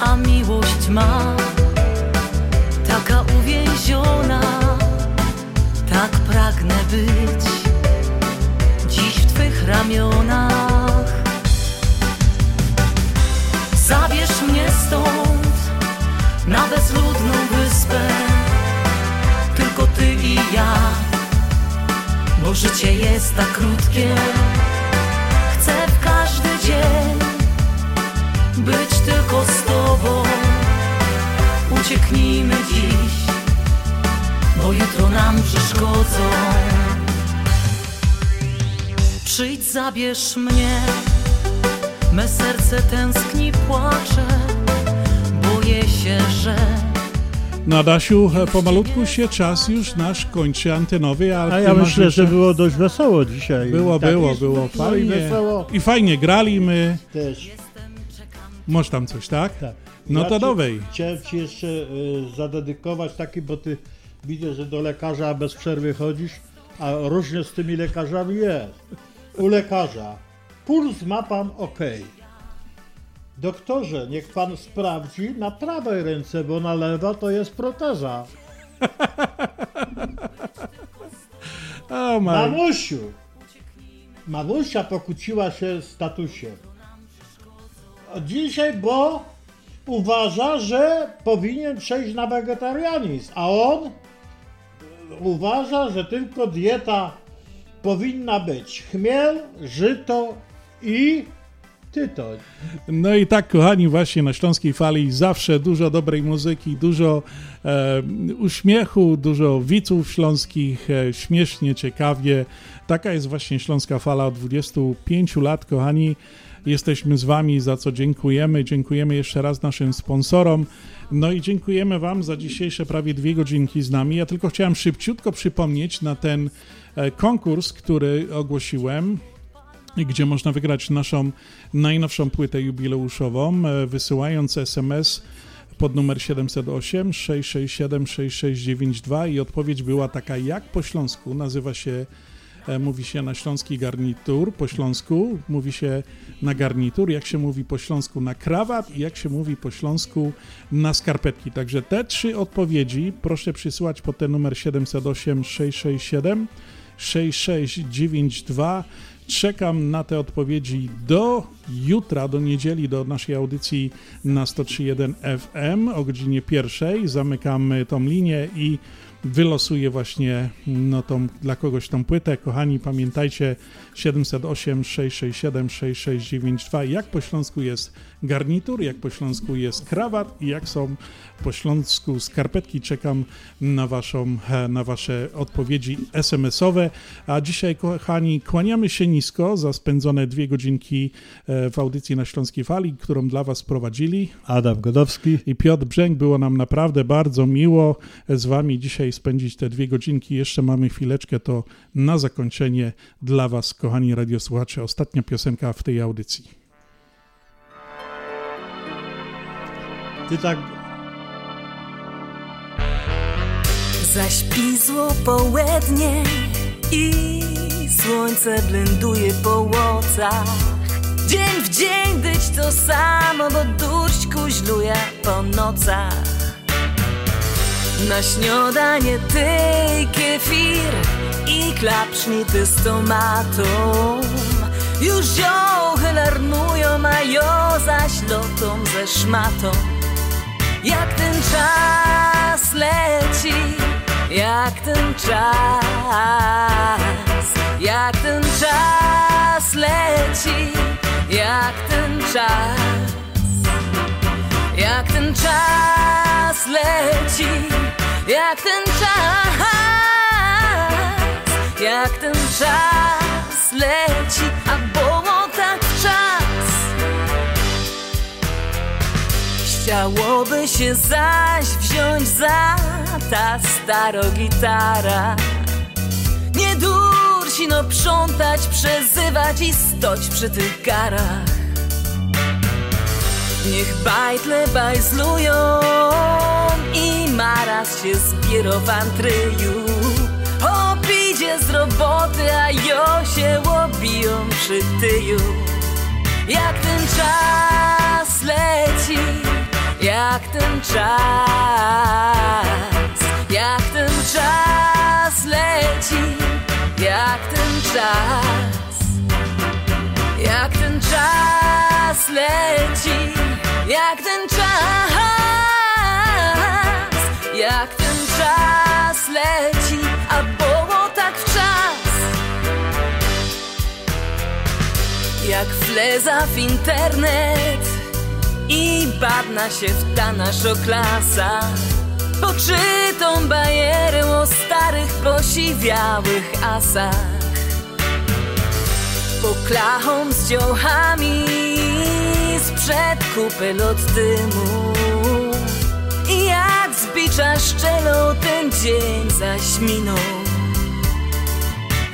A miłość ma taka uwięziona. Tak pragnę być dziś w twych ramionach. Zabierz mnie stąd na bezludną wyspę Tylko ty i ja Bo życie jest tak krótkie Chcę w każdy dzień Być tylko z tobą Ucieknijmy dziś Bo jutro nam przeszkodzą Przyjdź, zabierz mnie Me serce tęskni, płacze Boję się, że No Adasiu, e, pomalutku się czas już nasz kończy antenowy, a, A ja myślę, że było dość wesoło dzisiaj. Było, Tak było, jest, było no i fajnie. wesoło. I fajnie grali my. Też. Masz tam coś, tak? Tak. No Ja to dowej. Chciałem Ci jeszcze y, zadedykować taki, bo Ty widzę, że do lekarza bez przerwy chodzisz, a różnie z tymi lekarzami jest. U lekarza puls ma Pan ok. Doktorze, niech Pan sprawdzi na prawej ręce, bo na lewa to jest proteza. O, my. Mamusiu! Mamusia pokłóciła się z tatusiem. Dzisiaj, bo uważa, że powinien przejść na wegetarianizm, a on uważa, że tylko dieta powinna być chmiel, żyto i tytoń. No i tak, kochani, właśnie na Śląskiej Fali zawsze dużo dobrej muzyki, dużo e, uśmiechu, dużo widzów śląskich, e, śmiesznie, ciekawie. Taka jest właśnie Śląska Fala od 25 lat, kochani. Jesteśmy z Wami, za co dziękujemy. Dziękujemy jeszcze raz naszym sponsorom. No i dziękujemy Wam za dzisiejsze prawie dwie godzinki z nami. Ja tylko chciałem szybciutko przypomnieć na ten e, konkurs, który ogłosiłem gdzie można wygrać naszą najnowszą płytę jubileuszową, e, wysyłając SMS pod numer 708 667 6692 i odpowiedź była taka jak po śląsku, nazywa się mówi się na śląski garnitur po śląsku, mówi się na garnitur, jak się mówi po śląsku na krawat i jak się mówi po śląsku na skarpetki. Także te trzy odpowiedzi proszę przysyłać pod ten numer 708 667 6692. Czekam na te odpowiedzi do jutra, do niedzieli, do naszej audycji na 103.1 FM o godzinie pierwszej. Zamykamy tą linię i wylosuję właśnie no, tą, dla kogoś tą płytę. Kochani, pamiętajcie 708 667 6692. Jak po śląsku jest garnitur, jak po śląsku jest krawat i jak są po śląsku skarpetki. Czekam na, waszą, na wasze odpowiedzi SMS-owe. A dzisiaj, kochani, kłaniamy się nisko za spędzone dwie godzinki e, w audycji na Śląskiej Fali, którą dla was prowadzili Adam Godowski i Piotr Brzęk. Było nam naprawdę bardzo miło z wami dzisiaj spędzić te dwie godzinki. Jeszcze mamy chwileczkę, to na zakończenie dla was, kochani radiosłuchacze, ostatnia piosenka w tej audycji. Ty tak Zaśpizło południe i słońce blenduje po łocach. Dzień w dzień być to samo, bo durść kuźluje po nocach. Na śniadanie ty kefir i klapsznity z tomatą. Już ziochy larnują, a jo zaś lotą ze szmatą. Jak ten czas leci, jak ten czas, jak ten czas leci, jak ten czas, jak ten czas leci, jak ten czas, jak ten czas leci, a było tak czas. Chciałoby się zaś wziąć za ta staro gitara. Nie dursi no przątać, przezywać i stoć przy tych garach Niech bajtle bajzlują i maraz się zbiero w Opidzie z roboty, a jo się łobiją przy tyju. Jak ten czas leci jak ten czas, jak ten czas leci, jak ten czas, jak ten czas leci, jak ten czas, jak ten czas leci, a było Jak fleza w internet i badna się w ta nasza klasa Poczytą bajerę o starych, posiwiałych asach. Poklachą z dziołchami sprzed kupy lot dymu. I jak zbi bicza szczelą ten dzień zaś minął.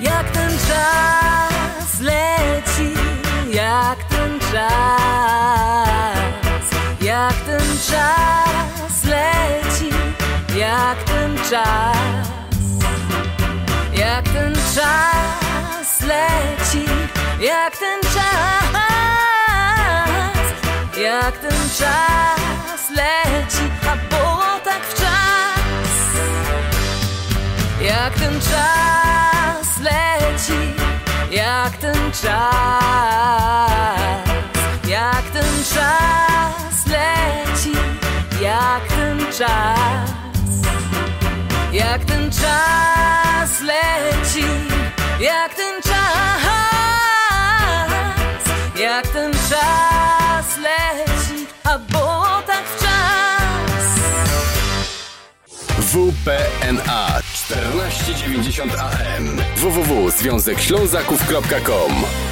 Jak ten czas leci, jak ten czas, jak ten czas leci, jak ten czas, jak ten czas leci, jak ten czas, jak ten czas leci, a było tak w czas, jak ten czas leci, jak ten czas, jak ten czas leci, jak ten czas, jak ten czas leci, jak ten czas, jak ten WPNA 1490 AM www.związekślązaków.com